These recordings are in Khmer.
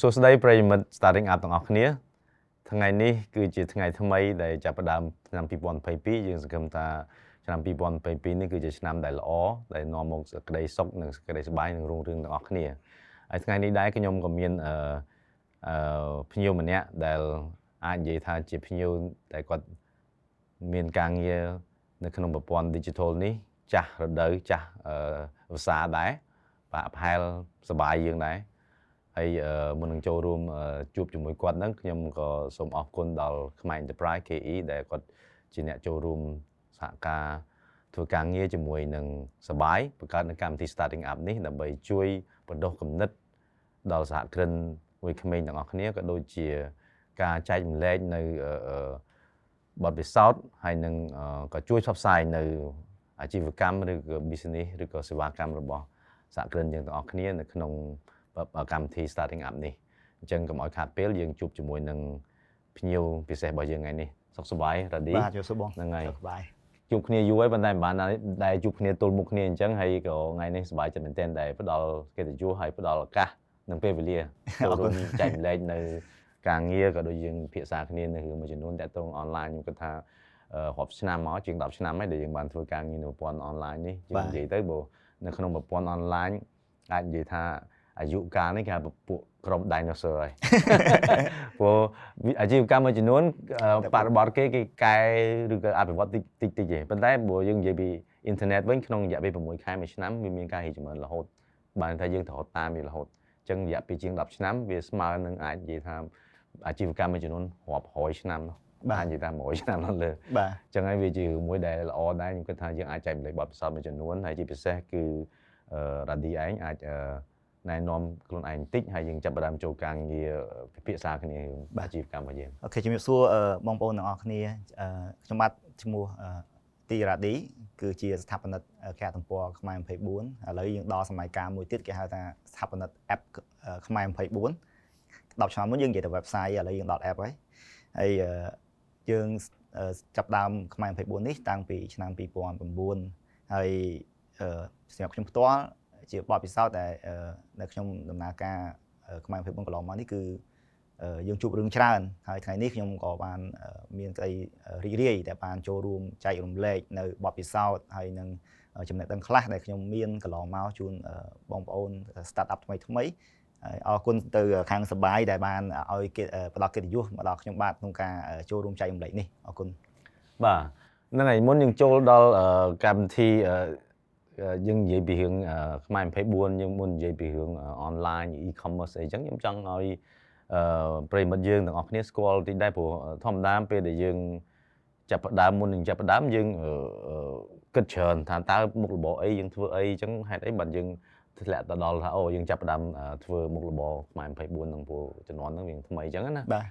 សួស្តីប្រិយមិត្ត Starting Up ទាំងអស់គ្នា ថ្ងៃនេះគឺជាថ្ងៃថ្មីដែលចាប់ផ្ដើមឆ្នាំ2022យើងសង្ឃឹមថាឆ្នាំ2022នេះគឺជាឆ្នាំដែលល្អដែលនាំមកសេចក្តីសុខនិងសេចក្តីសប្បាយនិងរុងរឿងទាំងអស់គ្នាហើយថ្ងៃនេះដែរខ្ញុំក៏មានអឺអឺភ្ញៀវម្នាក់ដែលអាចនិយាយថាជាភ្ញៀវដែលគាត់មានការងារនៅក្នុងប្រព័ន្ធ digital នេះចាស់រដូវចាស់អឺភាសាដែរបាទប្រហែលសប្បាយយើងដែរ ហើយមុននឹងចូលរួមជួបជាមួយគាត់ហ្នឹងខ្ញុំក៏សូមអរគុណដល់ខ្មែរ Enterprise KE ដែលគាត់ជាអ្នកចូលរួមសហការធ្វើការងារជាមួយនឹងសបាយបង្កើតនៅកម្មវិធី Starting Up នេះដើម្បីជួយបណ្ដុះគំនិតដល់សហគ្រិនមួយក្មេងទាំងអស់គ្នាក៏ដូចជាការចែករំលែកនៅបទពិសោធន៍ហើយនឹងក៏ជួយផ្សព្វផ្សាយនៅអាជីវកម្មឬក៏ business ឬក៏សេវាកម្មរបស់សហគ្រិនយើងទាំងអស់គ្នានៅក្នុង កម្មវិធី starting up នេះអញ្ចឹងកុំឲ្យខាតពេលយើងជួបជាមួយនឹងភ្ញៀវពិសេសរបស់យើងថ្ងៃនេះសុខសប្បាយរ៉ាឌីបាទជួបសុខបងហ្នឹងហើយសុខសប្បាយជួបគ្នាយូរហើយប៉ុន្តែមិនបានដែរជួបគ្នាទល់មុខគ្នាអញ្ចឹងហើយក៏ថ្ងៃនេះសប្បាយចិត្តមែនទែនដែលផ្ដល់កិត្តិយសហើយផ្ដល់ឱកាសនិងពេលវេលាចូលរួមចែកម្លែកនៅការងារក៏ដូចយើងភាសាគ្នានៅរឿងមួយចំនួនតាក់ទងអនឡាញខ្ញុំគិតថារាប់ឆ្នាំមកជាង10ឆ្នាំហើយដែលយើងបានធ្វើការងារនៅប្រព័ន្ធអនឡាញនេះយើងនិយាយទៅបើនៅក្នុងប្រព័ន្ធអនឡាញអាចនិយាយថា អាយុកាលនេះគេហៅពួកក្រុម dinosaur ហើយព្រោះអាជីវកម្មមួយចំនួនបរិបទគេគេកែឬក៏អភិវឌ្ឍតិចតិចតិចទេប៉ុន្តែបើយើងនិយាយពីអ៊ីនធឺណិតវិញក្នុងរយៈពេល6ខែមួយឆ្នាំវាមានការរីកចម្រើនរហូតបានថាយើងត្រូវតាមវារហូតអញ្ចឹងរយៈពេលជាង10ឆ្នាំវាស្មើនឹងអាចនិយាយថាអាជីវកម្មមួយចំនួនរាប់រយឆ្នាំនោះបាទនិយាយថា100ឆ្នាំនៅលើបាទអញ្ចឹងហើយវាជារឿងមួយដែលល្អដែរខ្ញុំគិតថាយើងអាចចែកម្លែកបទពិសោធន៍មួយចំនួនហើយជាពិសេសគឺរ៉ាឌីឯងអាច ណែនាំខ្លួនឯងបន្តិចហើយយើងចាប់ផ្ដើមចូលការងារពិភាក្សាគ្នាបាទជីវកម្មរបស់យើងអូខេជំរាបសួរបងប្អូនទាំងអស់គ្នាខ្ញុំបាទឈ្មោះទីរ៉ាឌីគឺជាស្ថាបនិកគេទំព័រខ្មែរ24ឥឡូវយើងដល់សម័យកាលមួយទៀតគេហៅថាស្ថាបនិក app ខ្មែរ24 10ឆ្នាំមុនយើងនិយាយតែ website ឥឡូវយើងដល់ app ហើយហើយយើងចាប់ដើមខ្មែរ24នេះតាំងពីឆ្នាំ2009ហើយសម្រាប់ខ្ញុំផ្ទាល់ ជាបទពិសោធន៍ដែលនៅខ្ញុំដំណើរការខ្មែរ24កន្លងមកនេះគឺយើងជួបរឿងច្រើនហើយថ្ងៃនេះខ្ញុំក៏បានមានក្តីរីករាយដែលបានចូលរួមចែករំលែកនៅបទពិសោធន៍ហើយនឹងចំណេះដឹងខ្លះដែលខ្ញុំមានកន្លងមកជូនបងប្អូន start up ថ្មីថ្មីហើយអរគុណទៅខាងសបាយដែលបានឲ្យផ្ដល់កិត្តិយសមកដល់ខ្ញុំបាទក្នុងការចូលរួមចែករំលែកនេះអរគុណបាទហ្នឹងហើយមុនយើងចូលដល់កម្មវិធី យើងនិយាយពីរឿងខ្មែរ24យើងមុននិយាយពីរឿងអនឡាញ e-commerce អីចឹងខ្ញុំចង់ឲ្យអឺប្រិមិត្តយើងទាំងអស់គ្នាស្គាល់តិចដែរព្រោះធម្មតាពេលដែលយើងចាប់ផ្ដើមមុននឹងចាប់ផ្ដើមយើងគិតច្រើនថាតើមុខរបរអីយើងធ្វើអីចឹងហេតុអីបានយើងធ្លាក់ទៅដល់ថាអូយើងចាប់ផ្ដើមធ្វើមុខរបរខ្មែរ24នឹងព្រោះជំនាន់ហ្នឹងវាថ្មីចឹងណាបាទ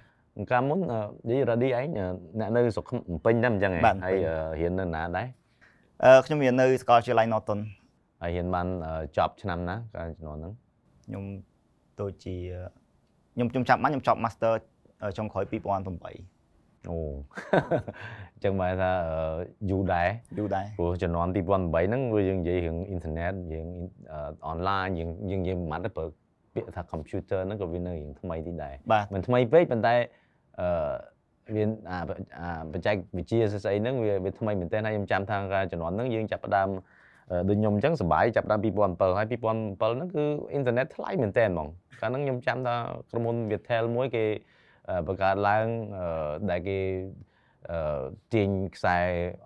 កាលមុននិយាយរ៉ាឌីឯងអ្នកនៅស្រុកភ្នំពេញតែអញ្ចឹងហើយរៀននៅណាដែរអឺ ខ្ញុំរៀននៅសាកលវិទ្យាល័យ Norton ហើយរៀនបានចប់ឆ្នាំណាកាលជំនាន់ហ្នឹងខ្ញុំដូចជាខ្ញុំខ្ញុំចាប់មកខ្ញុំចប់ Master ចុងក្រោយ2008អូអញ្ចឹងបែរថាយូរដែរយូរដែរព្រោះជំនាន់2008ហ្នឹងវាយើងនិយាយរឿងអ៊ីនធឺណិតយើងអនឡាញយើងយើងនិយាយមិនទៅប្រើពាក្យថា computer ហ្នឹងក៏វានៅរឿងថ្មីទីដែរមិនថ្មីពេកប៉ុន្តែអឺ វាអាបច្ចេកវិទ្យាស្អីហ្នឹងវាវាថ្មីមែនទែនហើយខ្ញុំចាំថាការជំនាន់ហ្នឹងយើងចាប់ផ្ដើមដូចខ្ញុំអញ្ចឹងសប្បាយចាប់ដើម2007ហើយ2007ហ្នឹងគឺអ៊ីនធឺណិតថ្លៃមែនទែនហ្មងកាលហ្នឹងខ្ញុំចាំថាក្រុមហ៊ុន Viettel មួយគេបង្កើតឡើងដែលគេទាញខ្សែ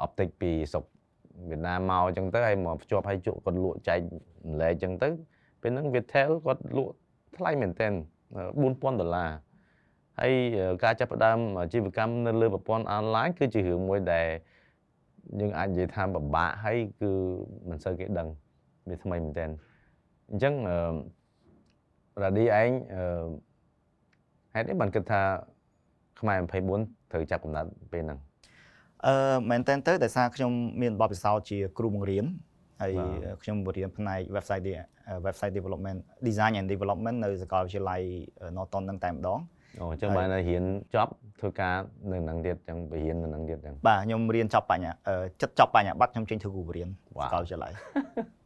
អបទិកពីស្រុកវៀតណាមមកអញ្ចឹងទៅហើយមកភ្ជាប់ឲ្យជក់គាត់លក់ចែកម្លែកអញ្ចឹងទៅពេលហ្នឹង Viettel គាត់លក់ថ្លៃមែនទែន4000ដុល្លារ ហើយការចាប់ផ្ដើមអាជីវកម្មនៅលើប្រព័ន្ធអនឡាញគឺជារឿងមួយដែលយើងអាចនិយាយថាពិបាកហើយគឺមិនសូវគេដឹងវាថ្មីមែនទែនអញ្ចឹងរ៉ាឌីឯងហេតុអីបានគិតថាខ្មែរ24ត្រូវចាប់កំណត់ពេលហ្នឹងអឺមែនតើទៅដោយសារខ្ញុំមានបទពិសោធន៍ជាគ្រូបង្រៀនហើយខ្ញុំបរៀនផ្នែក website website development design and development នៅសាកលវិទ្យាល័យ Norton ហ្នឹងតែម្ដង អូអញ្ចឹងបានរៀនចប់ធ្វើការនៅនឹងទៀតអញ្ចឹងបរៀននៅនឹងទៀតអញ្ចឹងបាទខ្ញុំរៀនចប់បញ្ញាចិត្តចប់បញ្ញាបត្រខ្ញុំចេញធ្វើគ្រូបរៀនសាកលវិទ្យាល័យ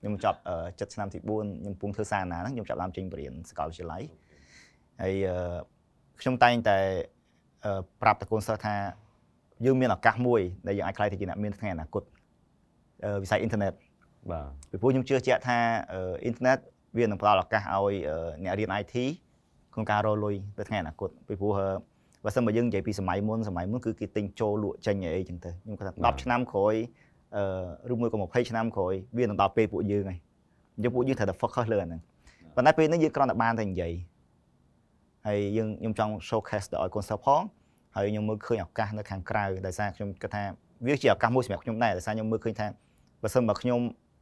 ខ្ញុំចប់ចិត្តឆ្នាំទី4ខ្ញុំពុំធ្វើសារណាហ្នឹងខ្ញុំចាប់ដើមចេញបរៀនសាកលវិទ្យាល័យហើយអឺខ្ញុំតែងតែអឺប្រាប់តកូនសិស្សថាយើងមានឱកាសមួយដែលយើងអាចខ្លាយទៅជាអ្នកមានថ្ងៃអនាគតអឺវិស័យអ៊ីនធឺណិតបាទពីព្រោះខ្ញុំជឿជាក់ថាអឺអ៊ីនធឺណិតវានឹងផ្ដល់ឱកាសឲ្យអឺអ្នករៀន IT ក្នុងការរកលុយទៅថ្ងៃអនាគតពីព្រោះអឺបើសិនបើយើងនិយាយពីសម័យមុនសម័យមុនគឺគេទិញចូលលក់ចេញអីចឹងទៅខ្ញុំគាត់ថា10ឆ្នាំក្រោយអឺឬមួយក៏20ឆ្នាំក្រោយវានឹងដល់ពេលពួកយើងហើយអញ្ចឹងពួកយើងត្រូវតែ focus លើអាហ្នឹងប៉ុន្តែពេលនេះយើងគ្រាន់តែបានតែនិយាយហើយយើងខ្ញុំចង់ showcase ដល់ឲ្យកូនសិស្សផងហើយខ្ញុំមើលឃើញឱកាសនៅខាងក្រៅដោយសារខ្ញុំគិតថាវាជាឱកាសមួយសម្រាប់ខ្ញុំដែរដោយសារខ្ញុំមើលឃើញថាបើសិនបើខ្ញុំ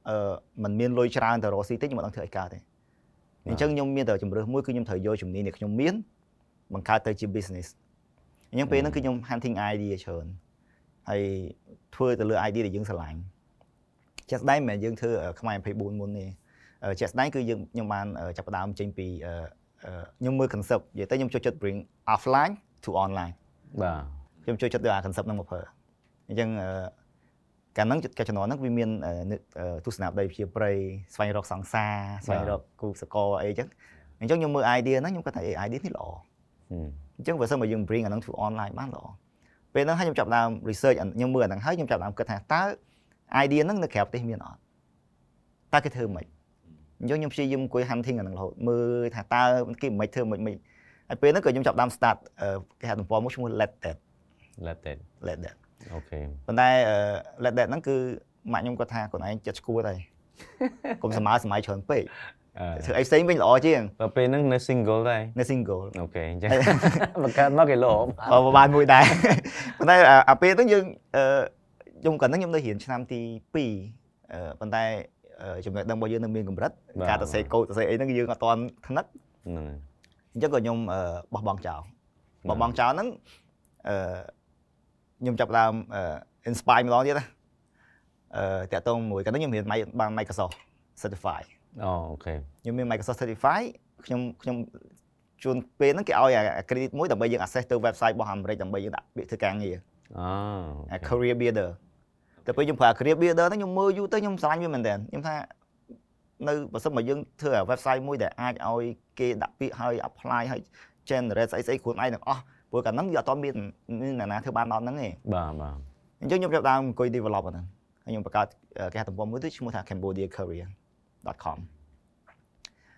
អឺมันមានលុយច្រើនទៅរកស៊ីតិចខ្ញុំមិនដឹងធ្វើអីកើតទេ អញ្ចឹងខ្ញុំមានតែជំរឿសមួយគឺខ្ញុំត្រូវយកជំនាញដែលខ្ញុំមានបង្កើតទៅជា business អញ្ចឹងពេលហ្នឹងគឺខ្ញុំ hunting idea ច្រើនហើយធ្វើទៅលើ idea ដែលយើងស្រឡាញ់ជាក់ស្ដែងមិនមែនយើងធ្វើអឺខ្មែរ24មុនទេអឺជាក់ស្ដែងគឺយើងខ្ញុំបានអឺចាប់ផ្ដើមចេញពីអឺអឺខ្ញុំមើល concept និយាយទៅខ្ញុំចូលចិត្ត bring offline to online បាទខ្ញុំចូលចិត្តយកអា concept ហ្នឹងមកប្រើអញ្ចឹងអឺ កាលហ្នឹងកាលជំនាន់ហ្នឹងវាមានអឺនឹកអឺទស្សនវិជ្ជាប្រៃស្វែងរកសង្សារស្វែងរកគូសកលអីចឹងអញ្ចឹងខ្ញុំមើល idea ហ្នឹងខ្ញុំគាត់ថា idea នេះល្អហឹមអញ្ចឹងបើសិនបើយើង bring អាហ្នឹង to online បានល្អពេលហ្នឹងហើយខ្ញុំចាប់ផ្ដើម research អាខ្ញុំមើលអាហ្នឹងហើយខ្ញុំចាប់ផ្ដើមគិតថាតើ idea ហ្នឹងនៅក្រៅប្រទេសមានអត់តើគេធ្វើមិនអញ្ចឹងខ្ញុំព្យាយាមអង្គុយ hunting អាហ្នឹងរហូតមើលថាតើគេមិនធ្វើមិនមិនហើយពេលហ្នឹងក៏ខ្ញុំចាប់ផ្ដើម start អឺគេហៅទំព័រមួយឈ្មោះ let that let it let that អូខេប៉ុន្តែអឺ let that ហ្នឹងគឺម៉ាក់ខ្ញុំគាត់ថាខ្លួនឯងចិត្តឈួតហើយកុំសម័យសម័យច្រើនពេកអឺធ្វើអីផ្សេងវិញល្អជាងបើពេលហ្នឹងនៅ single ដែរនៅ single អូខេអញ្ចឹងបង្កើតមកគេលោបើបានមួយដែរប៉ុន្តែអាអាពេលហ្នឹងយើងអឺខ្ញុំកាលហ្នឹងខ្ញុំនៅរៀនឆ្នាំទី2អឺប៉ុន្តែអឺចំណេះដឹងរបស់យើងនៅមានកម្រិតការទៅសេកូដទៅសេអីហ្នឹងយើងអត់ទាន់ថ្នឹកហ្នឹងហើយអញ្ចឹងក៏ខ្ញុំអឺបោះបង់ចោលបោះបង់ចោលហ្នឹងអឺ ខ្ញុំចាប់ផ្ដើមអឺ inspire ម្ដងទៀតណាអឺតាក់ទងមួយកាលហ្នឹងខ្ញុំរៀនបាន Microsoft certify អូអូខេខ្ញុំមាន Microsoft certify ខ្ញុំខ្ញុំជួនពេលហ្នឹងគេឲ្យអា credit មួយដើម្បីយើង access ទៅ website របស់អាមេរិកដើម្បីយើងដាក់ពាក្យធ្វើការងារអូអា career builder តែពេលខ្ញុំប្រើ career builder ហ្នឹងខ្ញុំមើលយូរទៅខ្ញុំស្រឡាញ់វាមែនតើខ្ញុំថានៅបើសិនមកយើងធ្វើអា website មួយដែលអាចឲ្យគេដាក់ពាក្យឲ្យ apply ឲ្យ generate ស្អីស្អីខ្លួនឯងទាំងអស់ ព្រោះកាលហ្នឹងវាអត់តមានមានអ្នកណាធ្វើបានដល់ហ្នឹងទេបាទបាទអញ្ចឹងខ្ញុំចាប់ផ្ដើមអង្គុយ develop អាហ្នឹងហើយខ្ញុំបង្កើតគេហទំព័រមួយទៅឈ្មោះថា cambodiacareer.com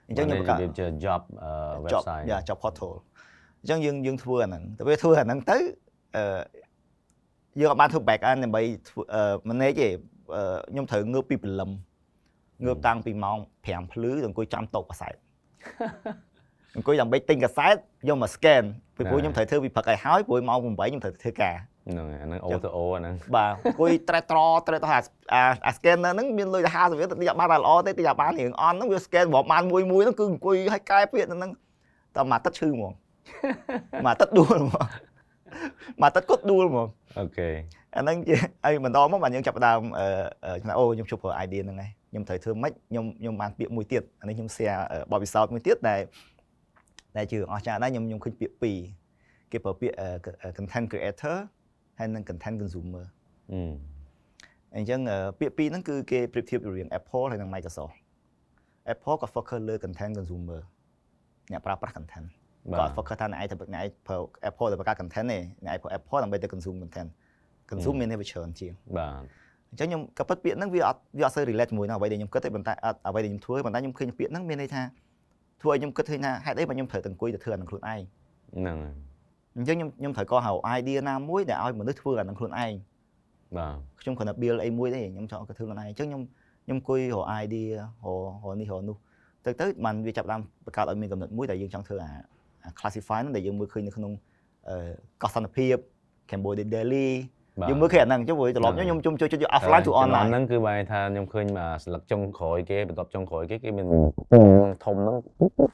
អញ្ចឹងខ្ញុំបង្កើតវាជា job អឺ job website យ៉ា job portal អញ្ចឹងយើងយើងធ្វើអាហ្នឹងតែពេលធ្វើអាហ្នឹងទៅអឺយើងអត់បានធ្វើ back end ដើម្បីធ្វើអឺ manage ទេអឺខ្ញុំត្រូវងើបពីព្រលឹមងើបតាំងពីម៉ោង5ភ្លឺទៅអង្គុយចាំតោកកាសែត អង្គុយដើម្បីទិញកាសែតយកមក scan ពីព្រោះខ្ញុំត្រូវធ្វើពីព្រឹកឲ្យហើយព្រោះម៉ោង8ខ្ញុំត្រូវធ្វើការហ្នឹងហើយអាហ្នឹង O to O អាហ្នឹងបាទអង្គុយត្រេះត្រត្រេះត្រអាអា scanner ហ្នឹងមានលុយទៅ50រៀលទៅទីបានតែល្អទេទីបានរៀងអន់ហ្នឹងវា scan រាប់បានមួយមួយហ្នឹងគឺអង្គុយឲ្យកែពាក្យទៅហ្នឹងតែមួយទឹកឈឺហ្មងមួយទឹកដួលហ្មងមួយទឹកគាត់ដួលហ្មងអូខេអាហ្នឹងជាហើយបន្តមកបាទយើងចាប់ផ្ដើមអឺខ្ញុំថាអូខ្ញុំជួបប្រើ idea ហ្នឹងហើយខ្ញុំត្រូវធ្វើម៉េចខ្ញុំខ្ញុំបានពាក្យមួយទៀតអានេះខ្ញុំ share បបពិសោធន៍មួយទៀតដែល ដែលជឿអស់ចាស់ដែរខ្ញុំខ្ញុំឃើញពាក្យពីរគេប្រើពាក្យ content creator ហើយនិង content consumer អឺអញ្ចឹងពាក្យពីរហ្នឹងគឺគេប្រៀបធៀបរវាង Apple ហើយនិង Microsoft Apple ក៏ focus លើ content consumer អ្នកប្រើប្រាស់ content បាក៏ទ focus ថាអ្នកឯងទៅអ្នកឯងប្រើ Apple ទៅបង្កើត content ទេអ្នកឯងប្រើ Apple ដើម្បីទៅ consume content consume មានតែវាច្រើនជាងបាទអញ្ចឹងខ្ញុំក៏ពិតពាក្យហ្នឹងវាអត់វាអត់សូវ relate ជាមួយនឹងអ្វីដែលខ្ញុំគិតទេប៉ុន្តែអត់អ្វីដែលខ្ញុំធ្វើប៉ុន្តែខ្ញុំឃើញពាក្យហ្នឹងមានន័យថា ធ្វើឲ្យខ្ញុំគិតឃើញថាហេតុអីបើខ្ញុំត្រូវតែអង្គុយទៅធ្វើអានឹងខ្លួនឯងហ្នឹងហើយអញ្ចឹងខ្ញុំខ្ញុំត្រូវក៏ហៅ idea ណាមួយដែលឲ្យមនុស្សធ្វើអានឹងខ្លួនឯងបាទខ្ញុំគ្រាន់តែ build អីមួយទេខ្ញុំចង់ក៏ធ្វើខ្លួនឯងអញ្ចឹងខ្ញុំខ្ញុំអង្គុយរក idea រករកនេះរកនោះទៅទៅបានវាចាប់ផ្ដើមបង្កើតឲ្យមានកំណត់មួយដែលយើងចង់ធ្វើអាអា classify ហ្នឹងដែលយើងមើលឃើញនៅក្នុងអឺកសន្តិភាព Cambodia Daily បាទ យើងមើលឃើញអាហ្នឹងអញ្ចឹងព្រោះត្រឡប់ខ្ញុំខ្ញុំជួយជួយយក offline to ចំណ online ហ្នឹងគឺបែរថាខ្ញុំឃើញមកស្លឹកចុងក្រោយគេបន្ទាប់ចុងក្រោយគេគេមានធំហ្នឹង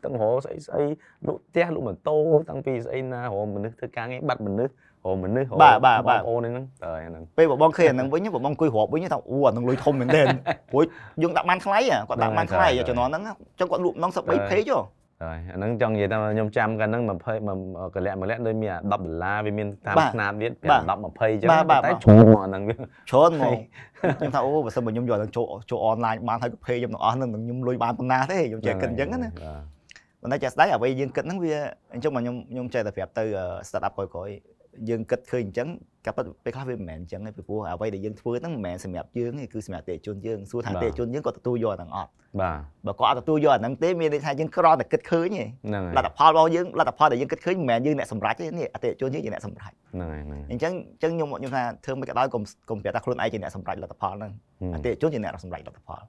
ទាំងរស្អីស្អីលក់ផ្ទះលក់ម៉ូតូតាំងពីស្អីណារមនុស្សធ្វើការងារបាត់មនុស្សរមនុស្សរបាទបាទបាទបងប្អូនហ្នឹងតើហ្នឹងពេលបបងឃើញអាហ្នឹងវិញបបងអង្គុយរាប់វិញថាអូអាហ្នឹងលុយធំមែនទែនព្រោះយើងដាក់បានថ្លៃហ៎គាត់ដាក់បានថ្លៃជំនាន់ហ្នឹងអញ្ចឹងគាត់លក់ម្ដង13 page ហ៎ ហើយអាហ្នឹងចង់និយាយថាខ្ញុំចាំកាលហ្នឹង20កលៈម្លៈដូចមាន10ដុល្លារវាមានតាមបាទຂ្នាតវាបាទ5 10 20អញ្ចឹងបាទបាទតែបាទជ្រុលមកអាហ្នឹងវាច្រើនហ្មងខ្ញុំថាអូបើសិនបើខ្ញុំយកទៅចូលចូល online បានហើយក៏ page ខ្ញុំទាំងអស់ហ្នឹងខ្ញុំលុយបានប៉ុណ្ណាទេខ្ញុំចេះគិតអញ្ចឹងណាបាទប៉ុន្តែជាក់ស្ដែងអ្វីយើងគិតហ្នឹងវាអញ្ចឹងមកខ្ញុំខ្ញុំចេះតែប្រាប់ទៅ startup ក្រោយៗ យើងគិតឃើញអញ្ចឹងក៏ប៉ុន្តែពេលខ្លះវាមិនមែនអញ្ចឹងទេពីព្រោះអ្វីដែលយើងធ្វើហ្នឹងមិនមែនសម្រាប់យើងទេគឺសម្រាប់អតិថិជនយើងសួរថាអតិថិជនយើងគាត់ទទួលយកទាំងអត់បាទបើគាត់អត់ទទួលយកអាហ្នឹងទេមានន័យថាយើងក្រតែគិតឃើញទេហ្នឹងហើយលទ្ធផលរបស់យើងលទ្ធផលដែលយើងគិតឃើញមិនមែនយើងអ្នកសម្រេចទេនេះអតិថិជនយើងជាអ្នកសម្រេចហ្នឹងហើយហ្នឹងហើយអញ្ចឹងអញ្ចឹងខ្ញុំខ្ញុំថាធ្វើមិនក៏ដោយកុំកុំប្រាប់ថាខ្លួនឯងជាអ្នកសម្រេចលទ្ធផលហ្នឹងអតិថិជនជាអ្នកសម្រេចលទ្ធផល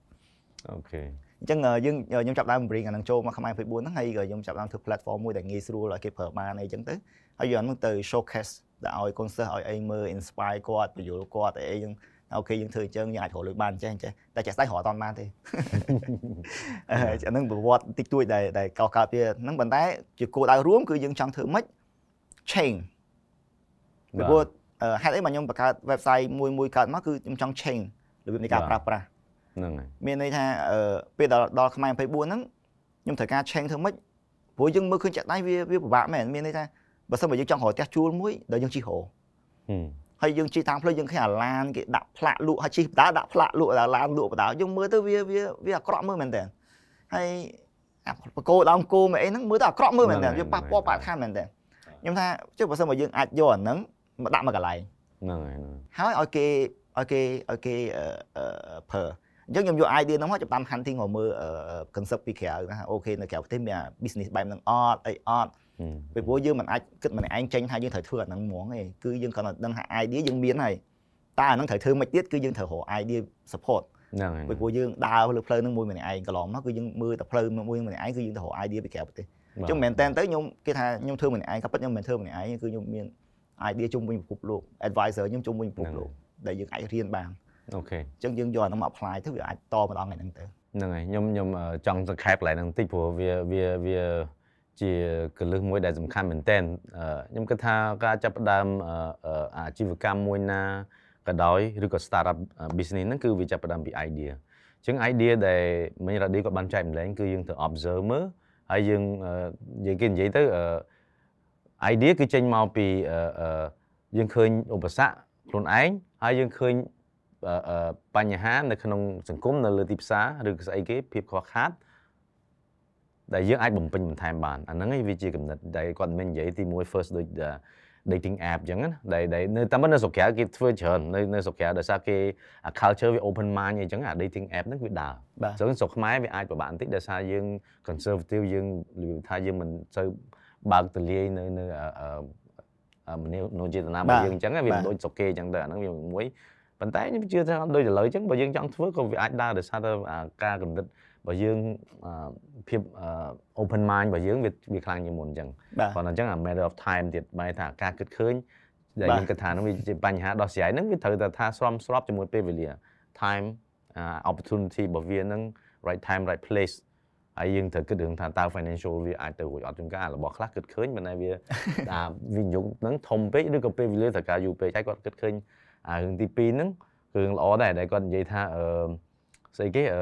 អូខេ អញ្ចឹងយើងខ្ញុំចាប់ដើម bring អាហ្នឹងចូលមកខ្មែរ24ហ្នឹងហើយក៏ខ្ញុំចាប់ដើមធ្វើ platform មួយដែលងាយស្រួលឲ្យគេប្រើបានអីចឹងទៅហើយយកអាហ្នឹងទៅ showcase ដែលឲ្យ concert ឲ្យអីមើល inspire គាត់បញ្យល់គាត់អីចឹងអូខេយើងធ្វើអញ្ចឹងយើងអាចរកលុយបានចេះចេះតែចេះស្ដេចរកអត់តាន់បានទេអាហ្នឹងប្រវត្តិតិចតួចដែលដែលកោកើតវាហ្នឹងប៉ុន្តែជាគោលដៅរួមគឺយើងចង់ធ្វើម៉េច change ពីព្រោះហេតុអីមកខ្ញុំបង្កើត website មួយមួយកើតមកគឺខ្ញុំចង់ change របៀបនៃការប្រើប្រាស់ ហ្នឹងហើយមានន័យថាអឺពេលដល់ដល់ខ្មែរ24ហ្នឹងខ្ញុំត្រូវការ change ធ្វើម៉េចព្រោះយើងមើលឃើញចាក់ដៃវាវាពិបាកមែនមានន័យថាបើសិនបើយើងចង់រកផ្ទះជួលមួយដែលយើងជិះរោហឹមហើយយើងជិះតាមផ្លូវយើងឃើញអាឡានគេដាក់ផ្លាកលក់ហើយជិះបដាដាក់ផ្លាកលក់ដល់ឡានលក់បដាយើងមើលទៅវាវាវាអាក្រក់មើលមែនតើហើយអាបកោដើមគោមកអីហ្នឹងមើលទៅអាក្រក់មើលមែនតើវាប៉ះពាល់បរិស្ថានមែនតើខ្ញុំថាចុះបើសិនបើយើងអាចយកអាហ្នឹងមកដាក់មកកន្លែងហ្នឹងហើយហ្នឹងហើយឲ្យគេឲ្យគេឲ្យគេអឺអឺប្រើ អញ្ចឹងខ្ញុំយក idea ហ្នឹងមកចាប់តាម hunting មកមើល concept ពីក្រៅណាអូខេនៅក្រៅប្រទេសមាន business បែបហ្នឹងអត់អីអត់ហឹមពីព្រោះយើងមិនអាចគិតម្នាក់ឯងចេញថាយើងត្រូវធ្វើអាហ្នឹងហ្មងទេគឺយើងគ្រាន់តែដឹងថា idea យើងមានហើយតែអាហ្នឹងត្រូវធ្វើមិនទៀតគឺយើងត្រូវរក idea support ហ្នឹងហើយពីព្រោះយើងដើរលើផ្លូវហ្នឹងមួយម្នាក់ឯងកន្លងមកគឺយើងមើលតែផ្លូវមួយម្នាក់ឯងគឺយើងទៅរក idea ពីក្រៅប្រទេសអញ្ចឹងមិនមែនតែនទៅខ្ញុំគេថាខ្ញុំធ្វើម្នាក់ឯងក៏ពិតខ្ញុំមិនមែនធ្វើម្នាក់ឯងគឺខ្ញុំមាន idea ជុំវិញពិភពលោក advisor ខ្ញុំជុំវិញពិភពលោកដែលយើងអាចរៀនបាន អូខេអញ្ចឹងយើងយកអាហ្នឹងមក apply ទៅវាអាចតម្ដងថ្ងៃហ្នឹងទៅហ្នឹងហើយខ្ញុំខ្ញុំអឺចង់សង្ខេបកន្លែងហ្នឹងបន្តិចព្រោះវាវាវាជាកលឹះមួយដែលសំខាន់មែនតើខ្ញុំគិតថាការចាប់ផ្ដើមអឺអឺអាជីវកម្មមួយណាក៏ដោយឬក៏ startup business ហ្នឹងគឺវាចាប់ផ្ដើមពី idea អញ្ចឹង idea ដែលមិញរ៉ាឌីក៏បានចែកម្លែងគឺយើងត្រូវ observe មើលហើយយើងអឺនិយាយគេនិយាយទៅអឺ idea គឺចេញមកពីអឺអឺយើងឃើញឧបសគ្គខ្លួនឯងហើយយើងឃើញអឺអឺ បញ្ហានៅក្នុងសង្គមនៅលើទីផ្សារឬក៏ស្អីគេភាពខ្វះខាតដែលយើងអាចបំពេញបន្ថែមបានអាហ្នឹងឯងវាជាកំណត់ដែលគាត់មិននិយាយទី1 first ដូច dating app អញ្ចឹងណាដែលដែលនៅតាមពិតនៅស្រុកក្រៅគេធ្វើច្រើននៅនៅស្រុកក្រៅដោយសារគេអា culture វា open mind អីចឹងអា dating app ហ្នឹងវាដើរបាទអញ្ចឹងស្រុកខ្មែរវាអាចពិបាកបន្តិចដោយសារយើង conservative យើងនិយាយថាយើងមិនសូវបើកទលាយនៅនៅអឺអឺអឺមនោនោចេតនារបស់យើងអញ្ចឹងវាមិនដូចស្រុកគេអញ្ចឹងទៅអាហ្នឹងវាមួយ ប៉ុន្តែខ្ញុំជឿថាដូចឥឡូវអញ្ចឹងបើយើងចង់ធ្វើក៏វាអាចដើរដោយសារតែអាការកំណត់របស់យើងអឺភាពអឺ open mind របស់យើងវាវាខ្លាំងជាងមុនអញ្ចឹងបាទប៉ុន្តែអញ្ចឹងអា matter of time ទៀតបែរថាការគិតឃើញដែលបាទយើងគិតថាហ្នឹងវាជាបញ្ហាដោះស្រាយហ្នឹងវាត្រូវតែថាស្របស្របជាមួយពេលវេលា time អា opportunity របស់វាហ្នឹង right time right place ហើយយើងត្រូវគិតរឿងថាតើ financial វាអាចទៅរួចអត់ជួនកាលរបស់ខ្លះគិតឃើញប៉ុន្តែវាអាវិនិយោគហ្នឹងធំពេកឬក៏ពេលវេលាត្រូវការយូរពេកហើយគាត់គិតឃើញ អារឿងទី2ហ្នឹងរឿងល្អដែរដែលគាត់និយាយថាអឺស្អីគេអឺ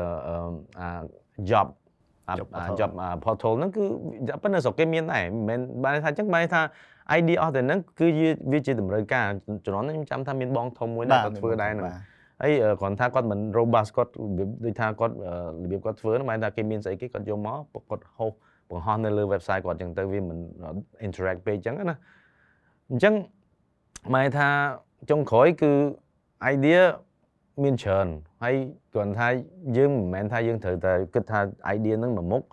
អា job អា job portal ហ្នឹងគឺប៉ុន្តែស្រុកគេមានដែរមិនបានថាអញ្ចឹងបានថា idea អស់តែហ្នឹងគឺវាជាតម្រូវការជំនាន់ខ្ញុំចាំថាមានបងធំមួយដែរគាត់ធ្វើដែរហ្នឹងហើយគ្រាន់ថាគាត់មិន robust គាត់របៀបដូចថាគាត់របៀបគាត់ធ្វើហ្នឹងបានថាគេមានស្អីគេគាត់យកមកគាត់ហោសបង្ហោះនៅលើ website គាត់អញ្ចឹងទៅវាមិន interact page អញ្ចឹងណាអញ្ចឹងមកថា ចុងក្រោយគឺ idea មានច្រើនហើយគ្រាន់ថាយើងមិនមែនថាយើងត្រូវតែគិតថា idea ហ្នឹងមួយមុខ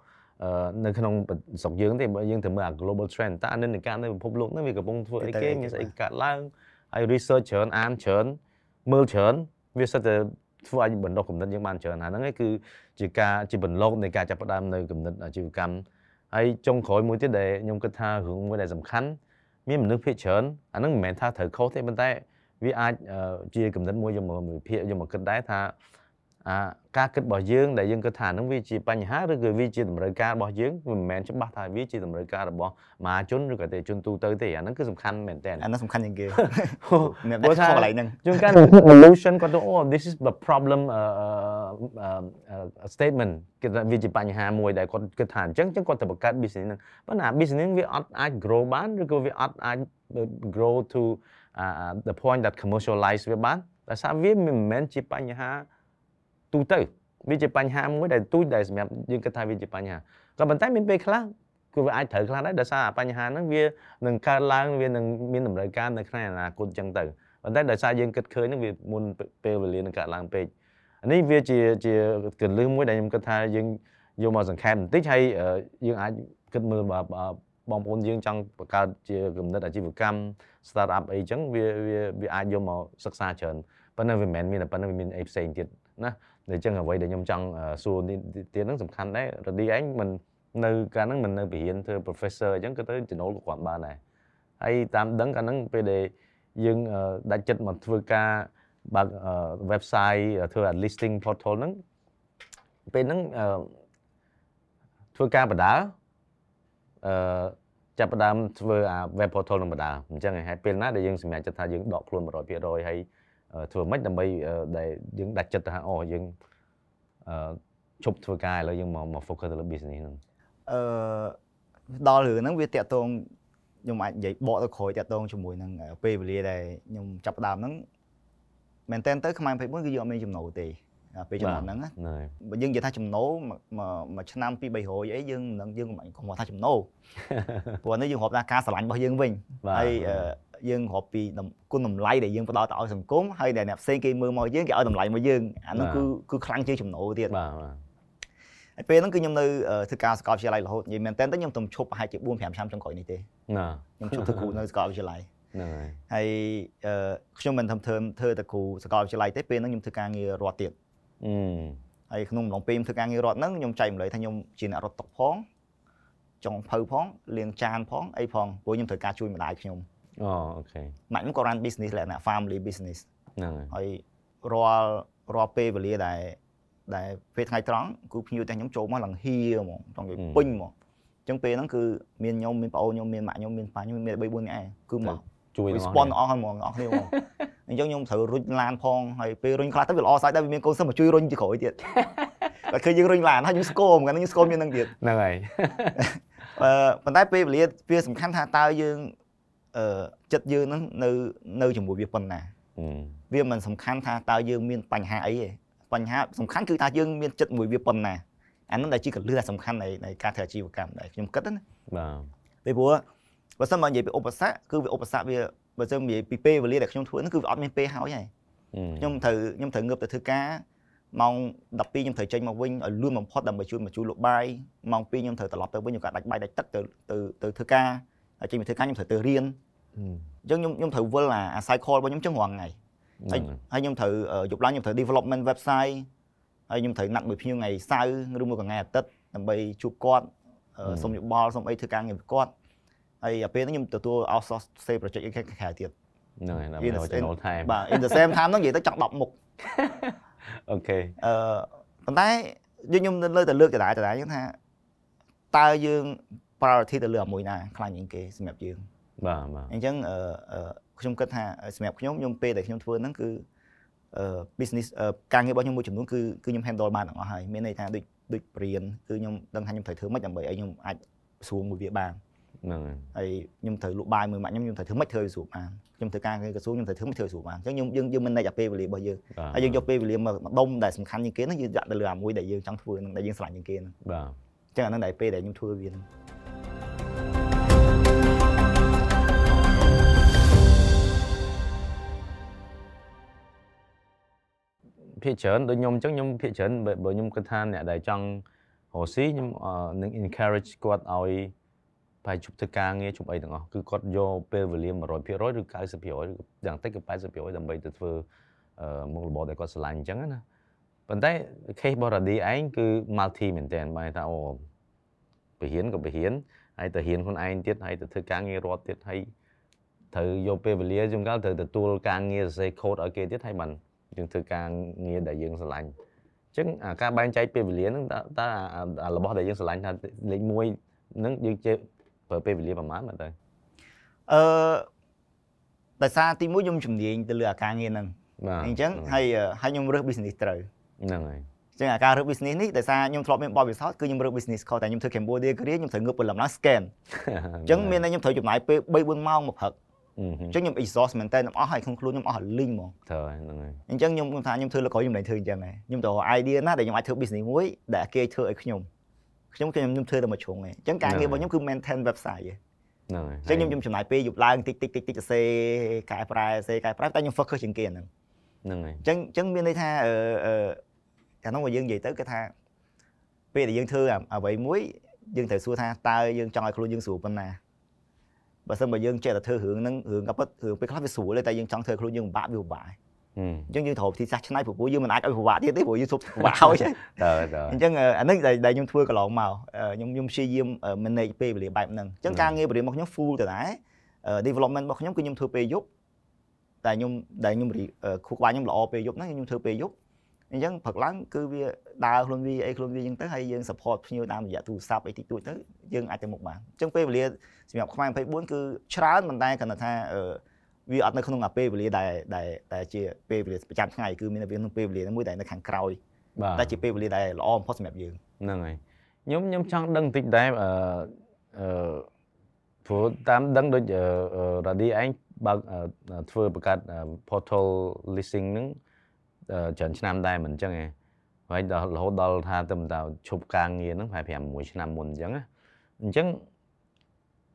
អឺនៅក្នុងស្រុកយើងទេបើយើងត្រូវមើលអា global trend តើអានិន្នាការនៅពិភពលោកហ្នឹងវាកំពុងធ្វើអីគេមានស្អីកើតឡើងហើយ research ច្រើនអានច្រើនមើលច្រើនវាសិតតែធ្វើឲ្យបណ្ដុះគំនិតយើងបានច្រើនអាហ្នឹងឯងគឺជាការជាបន្លកនៃការចាប់ផ្ដើមនៅគំនិតអាជីវកម្មហើយចុងក្រោយមួយទៀតដែលខ្ញុំគិតថារឿងមួយដែលសំខាន់មានមនុស្សភាគច្រើនអាហ្នឹងមិនមែនថាត្រូវខុសទេប៉ុន្តែ វាអាចអឺជាគំនិតមួយយកមកវិភាគយកមកគិតដែរថាអាការគិតរបស់យើងដែលយើងគិតថាហ្នឹងវាជាបញ្ហាឬក៏វាជាតម្រូវការរបស់យើងវាមិនមែនច្បាស់ថាវាជាតម្រូវការរបស់មហាជនឬក៏ទេជនទូទៅទេអាហ្នឹងគឺសំខាន់មែនតើអាហ្នឹងសំខាន់ជាងគេមានព្រោះតែថាខុសកន្លែងហ្នឹងជួនកាល solution គាត់ទៅអូ this is the problem អឺអឺ statement គេថាវាជាបញ្ហាមួយដែលគាត់គិតថាអញ្ចឹងអញ្ចឹងគាត់ទៅបង្កើត business ហ្នឹងប៉ុន្តែ business ហ្នឹងវាអត់អាច grow បានឬក៏វាអត់អាច grow to uh, the point that commercialize វាបានដោយសារវាមិនមែនជាបញ្ហាទូទៅវាជាបញ្ហាមួយដែលទូចដែលសម្រាប់យើងគិតថាវាជាបញ្ហាក៏ប៉ុន្តែមានពេលខ្លះគឺវាអាចត្រូវខ្លះដែរដោយសារអាបញ្ហាហ្នឹងវានឹងកើតឡើងវានឹងមានតម្រូវការនៅក្នុងអនាគតអញ្ចឹងទៅប៉ុន្តែដោយសារយើងគិតឃើញហ្នឹងវាមុនពេលវេលានឹងកើតឡើងពេកអានេះវាជាជាកលឹះមួយដែលខ្ញុំគិតថាយើងយកមកសង្ខេបបន្តិចហើយយើងអាចគិតមើលបើបងប្អូនយើងចង់បង្កើតជាគំនិតអាជីវកម្ម start up អីចឹងវាវាវាអាចយកមកសិក្សាច្រើនប៉ុន្តែវាមិនមែនមានតែប៉ុណ្្នឹងវាមានអីផ្សេងទៀតណាដូច្នេះអ្វីដែលខ្ញុំចង់សួរទៀតហ្នឹងសំខាន់ដែររឌីឯងមិននៅកាលហ្នឹងមិននៅបរិញ្ញាធ្វើ professor អញ្ចឹងក៏ទៅចំណូលគាត់បានដែរហើយតាមដឹងកាលហ្នឹងពេលដែលយើងដាច់ចិត្តមកធ្វើការបើក website ធ្វើ listing portal ហ្នឹងពេលហ្នឹងធ្វើការបដាអឺ ចាប់ផ្ដើមធ្វើអា web portal នឹងបដាអញ្ចឹងហើយពេលណាដែលយើងសម្រេចចិត្តថាយើងដកខ្លួន100%ហើយធ្វើម៉េចដើម្បីដែលយើងដាច់ចិត្តថាអូយើងអឺឈប់ធ្វើការឥឡូវយើងមកមក focus ទៅលើ business ហ្នឹងអឺដល់រឿងហ្នឹងវាតាក់ទងខ្ញុំអាចនិយាយបកទៅក្រោយតាក់ទងជាមួយនឹងពេលវេលាដែលខ្ញុំចាប់ផ្ដើមហ្នឹងមែនតើទៅខ្មែរ24គឺយើងអត់មានចំណូលទេ ពេលចំណុចហ្នឹងបើយើងនិយាយថាចំណូលមួយឆ្នាំពី300អីយើងនឹងយើងមិនគំថាចំណូលព្រោះនេះយើងរាប់ថាការស្រឡាញ់របស់យើងវិញហើយយើងរាប់ពីគុណតម្លៃដែលយើងផ្ដល់ទៅឲ្យសង្គមហើយដែលអ្នកផ្សេងគេមើលមកយើងគេឲ្យតម្លៃមកយើងអានោះគឺគឺខ្លាំងជាងចំណូលទៀតបាទហើយពេលហ្នឹងគឺខ្ញុំនៅធ្វើការសាកលវិទ្យាល័យរហូតនិយាយមែនតើខ្ញុំទំឈប់ប្រហែលជា4 5ឆ្នាំចុងក្រោយនេះទេណាខ្ញុំឈប់ធ្វើគ្រូនៅសាកលវិទ្យាល័យហ្នឹងហើយហើយខ្ញុំមិនធ្វើធ្វើតែគ្រូសាកលវិទ្យាល័យទេពេលហ្នឹងខ្ញុំធ្វើការងាររដ្ឋទៀតអឺ ហើយក្នុងអំឡុងពេលធ្វើការងាររដ្ឋហ្នឹងខ្ញុំចែកម្លែកថាខ្ញុំជាអ្នករត់តុកផងចុងភៅផងលាងចានផងអីផងព្រោះខ្ញុំត្រូវការជួយម្ដាយខ្ញុំអូអូខេម៉ាក់ខ្ញុំក៏ run business លក្ខណៈ family business ហ្នឹងហើយរាល់រាល់ពេលវេលាដែលដែលពេលថ្ងៃត្រង់គឺភ្ញៀវតែខ្ញុំចូលមកឡើងហៀហ្មងចង់និយាយពេញហ្មងអញ្ចឹងពេលហ្នឹងគឺមានខ្ញុំមានប្អូនខ្ញុំមានម៉ាក់ខ្ញុំមានប៉ាខ្ញុំមាន3 4នាក់ឯងគឺមក ជួយ respond អស់ហើយហ្មងអស់គ្នាហ្មងអញ្ចឹងខ្ញុំត្រូវរុញឡានផងហើយពេលរុញខ្លះទៅវាល្អស្អាតដែរវាមានកូនសិស្សមកជួយរុញទីក្រោយទៀតតែឃើញយើងរុញឡានហើយខ្ញុំស្គមហ្នឹងខ្ញុំស្គមមាននឹងទៀតហ្នឹងហើយអឺប៉ុន្តែពេលវេលាវាសំខាន់ថាតើយើងអឺចិត្តយើងហ្នឹងនៅនៅជាមួយវាប៉ុណ្ណាវាមិនសំខាន់ថាតើយើងមានបញ្ហាអីទេបញ្ហាសំខាន់គឺថាយើងមានចិត្តមួយវាប៉ុណ្ណាអានោះដែលជាកលឹះសំខាន់នៃការធ្វើអាជីវកម្មដែរខ្ញុំគិតណាបាទពេលព្រោះ បើសិនមកនិយាយពីឧបសគ្គគឺវាឧបសគ្គវាបើសិននិយាយពីពេលវេលាដែលខ្ញុំធ្វើហ្នឹងគឺវាអត់មានពេលហើយហើយខ្ញុំត្រូវខ្ញុំត្រូវងើបទៅធ្វើការម៉ោង12ខ្ញុំត្រូវចេញមកវិញឲ្យលឿនបំផុតដើម្បីជួយមកជួយលក់បាយម៉ោង2ខ្ញុំត្រូវត្រឡប់ទៅវិញខ្ញុំក៏ដាច់បាយដាច់ទឹកទៅទៅទៅធ្វើការហើយចេញមកធ្វើការខ្ញុំត្រូវទៅរៀនអញ្ចឹងខ្ញុំខ្ញុំត្រូវវិលអា cycle របស់ខ្ញុំចឹងរាល់ថ្ងៃហើយហើយខ្ញុំត្រូវយប់ឡើងខ្ញុំត្រូវ development website ហើយខ្ញុំត្រូវណាត់មួយភ្ញៀវថ្ងៃសៅរ៍ឬមួយក៏ថ្ងៃអាទិត្យដើម្បីជួបគាត់សុំយោបល់សុំអីធ្វើការងារគាត់ ហើយពេលហ្នឹងខ្ញុំទទួល outsource save project អីក្រៅទៀតហ្នឹងហើយដើម្បី general time បាទ in the same time ហ្នឹងនិយាយទៅចង់10មុខអូខេអឺប៉ុន្តែយើងខ្ញុំលើតែលើកដដែលដដែលថាតើយើង priority ទៅលើអាមួយណាខ្លាំងជាងគេសម្រាប់យើងបាទបាទអញ្ចឹងអឺខ្ញុំគិតថាសម្រាប់ខ្ញុំខ្ញុំពេលដែលខ្ញុំធ្វើហ្នឹងគឺអឺ business ការងាររបស់ខ្ញុំមួយចំនួនគឺគឺខ្ញុំ handle បានទាំងអស់ហើយមានន័យថាដូចដូចបរៀនគឺខ្ញុំដឹងថាខ្ញុំត្រូវធ្វើម៉េចដើម្បីឲ្យខ្ញុំអាចស្រួលមួយវាបាន ហ្នឹងហើយខ្ញុំត្រូវលក់បាយមួយម៉ាក់ខ្ញុំខ្ញុំត្រូវធ្វើម៉េចធ្វើឲ្យស្រួលបានខ្ញុំធ្វើការងារក្រសួងខ្ញុំត្រូវធ្វើម៉េចធ្វើឲ្យស្រួលបានអញ្ចឹងខ្ញុំយើងយើងមិនណែកអាពេលវេលារបស់យើងហើយយើងយកពេលវេលាមកដុំដែលសំខាន់ជាងគេហ្នឹងយើងដាក់ទៅលើអាមួយដែលយើងចង់ធ្វើហ្នឹងដែលយើងស្រឡាញ់ជាងគេហ្នឹងបាទអញ្ចឹងអាហ្នឹងដែលពេលដែលខ្ញុំធ្វើវាហ្នឹងភាគច្រើនដូចខ្ញុំអញ្ចឹងខ្ញុំភាគច្រើនបើខ្ញុំគិតថាអ្នកដែលចង់រកស៊ីខ្ញុំនឹង encourage គាត់ឲ្យ ប្រហែលជប់ធ្វើការងារជប់អីទាំងអស់គឺគាត់យកពេលវេលា100%ឬ90%ឬយ៉ាងតិចក៏80%ដើម្បីទៅធ្វើមុខរបរដែលគាត់ស្រឡាញ់អញ្ចឹងណាប៉ុន្តែ case របស់ Radi ឯងគឺ multi មែនតើបែរថាអូបរិញ្ញាក៏បរិញ្ញាហើយទៅរៀនខ្លួនឯងទៀតហើយទៅធ្វើការងាររដ្ឋទៀតហើយត្រូវយកពេលវេលាជួនកាលត្រូវទទួលការងារសរសេរ code ឲ្យគេទៀតហើយបានយើងធ្វើការងារដែលយើងស្រឡាញ់អញ្ចឹងការបែងចែកពេលវេលាហ្នឹងតើរបស់ដែលយើងស្រឡាញ់ថាលេខ1ហ្នឹងយើងជិះ ប្រើពេលវេលាប្រហែលមើលទៅអឺដោយសារទី1ខ្ញុំជំនាញទៅលើអាការងារហ្នឹងអញ្ចឹងហើយហើយខ្ញុំរើស business ត្រូវហ្នឹងហើយចឹងអាការរើស business នេះដោយសារខ្ញុំធ្លាប់មានបទពិសោធន៍គឺខ្ញុំរើស business ខុសតែខ្ញុំធ្វើ Cambodia គ្រាខ្ញុំត្រូវងើបពេលលំណា scan អញ្ចឹងមានតែខ្ញុំត្រូវចំណាយពេល3 4ម៉ោងមកព្រឹកអញ្ចឹងខ្ញុំ exhaust មែនតើខ្ញុំអស់ហើយក្នុងខ្លួនខ្ញុំអស់លីងហ្មងត្រូវហើយហ្នឹងហើយអញ្ចឹងខ្ញុំថាខ្ញុំធ្វើលើក្រោយខ្ញុំមិនធ្វើអញ្ចឹងដែរខ្ញុំទៅ idea ណាដែលខ្ញុំអាចធ្វើ business មួយដែលគេធ្វើឲ្យខ្ញុំ ខ្ញុំខ្ញុំខ្ញុំធ្វើតែមួយជ្រុងឯងអញ្ចឹងការងាររបស់ខ្ញុំគឺ maintain website ឯងហ្នឹងហើយអញ្ចឹងខ្ញុំខ្ញុំចំណាយពេលយប់ឡើងតិចតិចតិចតិចសរសេរកែប្រែសរសេរកែប្រែតែខ្ញុំ focus ជាងគេអាហ្នឹងហ្នឹងហើយអញ្ចឹងអញ្ចឹងមានន័យថាអឺអឺអានោះមកយើងនិយាយទៅគឺថាពេលដែលយើងធ្វើអ្វីមួយយើងត្រូវសួរថាតើយើងចង់ឲ្យខ្លួនយើងស្រួលប៉ុណ្ណាបើសិនបើយើងចេះតែធ្វើរឿងហ្នឹងរឿងក៏ពិតរឿងពេលខ្លះវាស្រួលទេតែយើងចង់ធ្វើខ្លួនយើងពិបាកវាពិបាកហឹម អញ្ចឹងយើងត្រូវវិធីសាស្ត្រឆ្នៃព្រោះយើងមិនអាចឲ្យពិបាកទៀតទេព្រោះយើងសុបពិបាកហើយតើតើអញ្ចឹងអាហ្នឹងដែលដែលខ្ញុំធ្វើកន្លងមកខ្ញុំខ្ញុំព្យាយាម manage ពេលវេលាបែបហ្នឹងអញ្ចឹងការងារបរិយារបស់ខ្ញុំ full ទៅដែរ development របស់ខ្ញុំគឺខ្ញុំធ្វើពេលយប់តែខ្ញុំដែលខ្ញុំខួរក្បាលខ្ញុំល្អពេលយប់ហ្នឹងខ្ញុំធ្វើពេលយប់អញ្ចឹងព្រឹកឡើងគឺវាដើរខ្លួនវាអីខ្លួនវាអញ្ចឹងទៅហើយយើង support ភ្ញៀវតាមរយៈទូរស័ព្ទអីតិចតួចទៅយើងអាចទៅមុខបានអញ្ចឹងពេលវេលាសម្រាប់ខ្មែរ24គឺច្រើនប៉ុន្តែគាត់ថា វាអត់នៅក្នុងអាពេលវេលាដែលដែលដែលជាពេលវេលាប្រចាំថ្ងៃគឺមានវាក្នុងពេលវេលាមួយដែលនៅខាងក្រោយបាទតែជាពេលវេលាដែលល្អបំផុតសម្រាប់យើងហ្នឹងហើយខ្ញុំខ្ញុំចង់ដឹងបន្តិចដែរអឺអឺព្រោះតាមដឹងដូចអឺអឺរ៉ាឌីឯងបើកអឺធ្វើបង្កើតអឺ portal listing ហ្នឹងអឺច្រើនឆ្នាំដែរមិនអញ្ចឹងឯងហើយដល់រហូតដល់ថាទៅតើឈប់ការងារហ្នឹងប្រហែល5 6ឆ្នាំមុនអញ្ចឹងណាអញ្ចឹង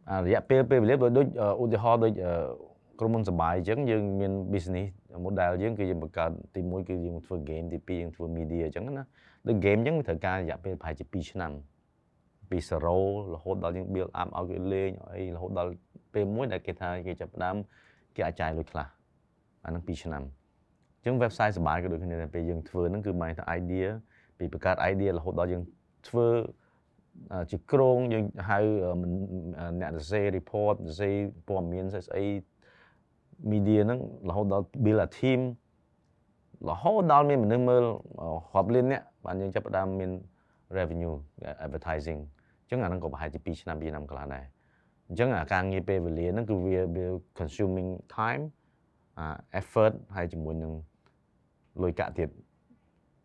អារយៈពេលពេលវេលាបើដូចអឺឧទាហរណ៍ដូចអឺ ក្រុមហ៊ុនសបាយអញ្ចឹងយើងមាន business model យើងគឺយើងបង្កើតទី1គឺយើងធ្វើ game ទី2យើងធ្វើ media អញ្ចឹងណាដូច game អញ្ចឹងវាត្រូវការរយៈពេលប្រហែលជា2ឆ្នាំពី0រហូតដល់យើង build up ឲ្យគេលេងអីរហូតដល់ពេលមួយដែលគេថាគេចាប់ផ្ដើមគេអាចចាយលុយខ្លះអាហ្នឹង2ឆ្នាំអញ្ចឹង website សបាយក៏ដូចគ្នាដែរពេលយើងធ្វើហ្នឹងគឺមានថា idea ពីបង្កើត idea រហូតដល់យើងធ្វើអឺជាក្រងយើងហៅមិនអ្នកសរសេរ report សរសេរព័ត៌មានស្អីស្អី media ហ្នឹងរហូតដល់ build a team រហូតដល់មានមនុស្សមើលរាប់លានអ្នកបានយើងចាប់ផ្ដើមមាន revenue advertising អញ្ចឹងអាហ្នឹងក៏ប្រហែលជា2ឆ្នាំ2ឆ្នាំកន្លះដែរអញ្ចឹងអាការងារពេលវេលាហ្នឹងគឺវាវា consuming time អា effort ហើយជាមួយនឹងលុយកាក់ទៀត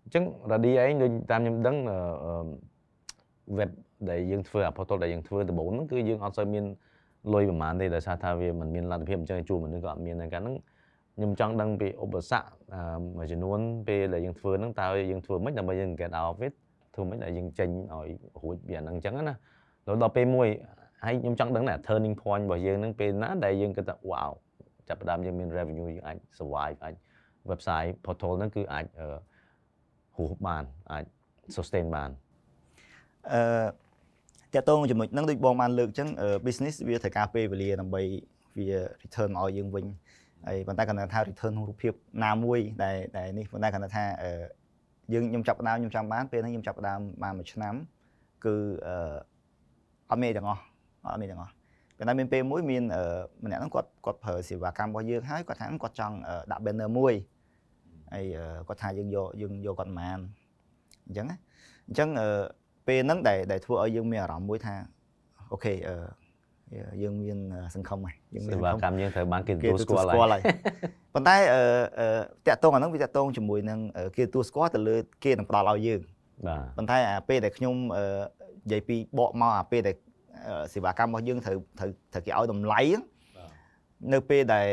អញ្ចឹង ready ឯងដូចតាមខ្ញុំដឹងអឺ web ដែលយើងធ្វើអា portal ដែលយើងធ្វើដំបូងហ្នឹងគឺយើងអត់សូវមាន លុយប្រហែលទេដោយសារថាវាមិនមានលទ្ធភាពអញ្ចឹងជួបមនុស្សក៏អត់មានដែរកាលហ្នឹងខ្ញុំចង់ដឹងពីឧបសគ្គអឺមួយចំនួនពេលដែលយើងធ្វើហ្នឹងតើយើងធ្វើមិនដើម្បីយើង get out of it ធ្វើមិនដែលយើងចេញឲ្យរួចពីអាហ្នឹងអញ្ចឹងណារហូតដល់ពេលមួយហើយខ្ញុំចង់ដឹងថា turning point របស់យើងហ្នឹងពេលណាដែលយើងគិតថា wow ចាប់ផ្ដើមយើងមាន revenue យើងអាច survive អាច website portal ហ្នឹងគឺអាចអឺហួសបានអាច sustain បានអឺ តកតងចំណុចហ្នឹងដូចបងបានលើកអញ្ចឹង business វាត្រូវការពេលវេលាដើម្បីវា return មកឲ្យយើងវិញហើយប៉ុន្តែគាត់ថា return ក្នុងរូបភាពណាមួយដែលដែលនេះប៉ុន្តែគាត់ថាអឺយើងខ្ញុំចាប់ផ្ដើមខ្ញុំចាំបានពេលហ្នឹងខ្ញុំចាប់ផ្ដើមបានមួយឆ្នាំគឺអឺអត់មានទាំងអស់អត់មានទាំងអស់ប៉ុន្តែមានពេលមួយមានអឺម្នាក់ហ្នឹងគាត់គាត់ប្រើសេវាកម្មរបស់យើងហើយគាត់ថាគាត់ចង់ដាក់ banner មួយហើយគាត់ថាយើងយកយើងយកគាត់មិនបានអញ្ចឹងណាអញ្ចឹងអឺ ពេលហ្នឹងដែលដែលធ្វើឲ្យយើងមានអារម្មណ៍មួយថាអូខេអឺយើងមានសង្ឃឹមហើយយើងមានសេវាកម្មយើងត្រូវបានគេគេទទួលទទួលស្គាល់ស្គាល់ហើយហើយប៉ុន្តែអឺអឺតាក់តងអាហ្នឹងវាតាក់តងជាមួយនឹងគេទទួលស្គាល់ទៅលើគេនឹងផ្ដល់ឲ្យយើងបាទប៉ុន្តែអាពេលដែលខ្ញុំអឺនិយាយពីបកមកអាពេលដែលសេវាកម្មរបស់យើងត្រូវត្រូវត្រូវគេឲ្យតម្លៃហ្នឹងនៅពេលដែល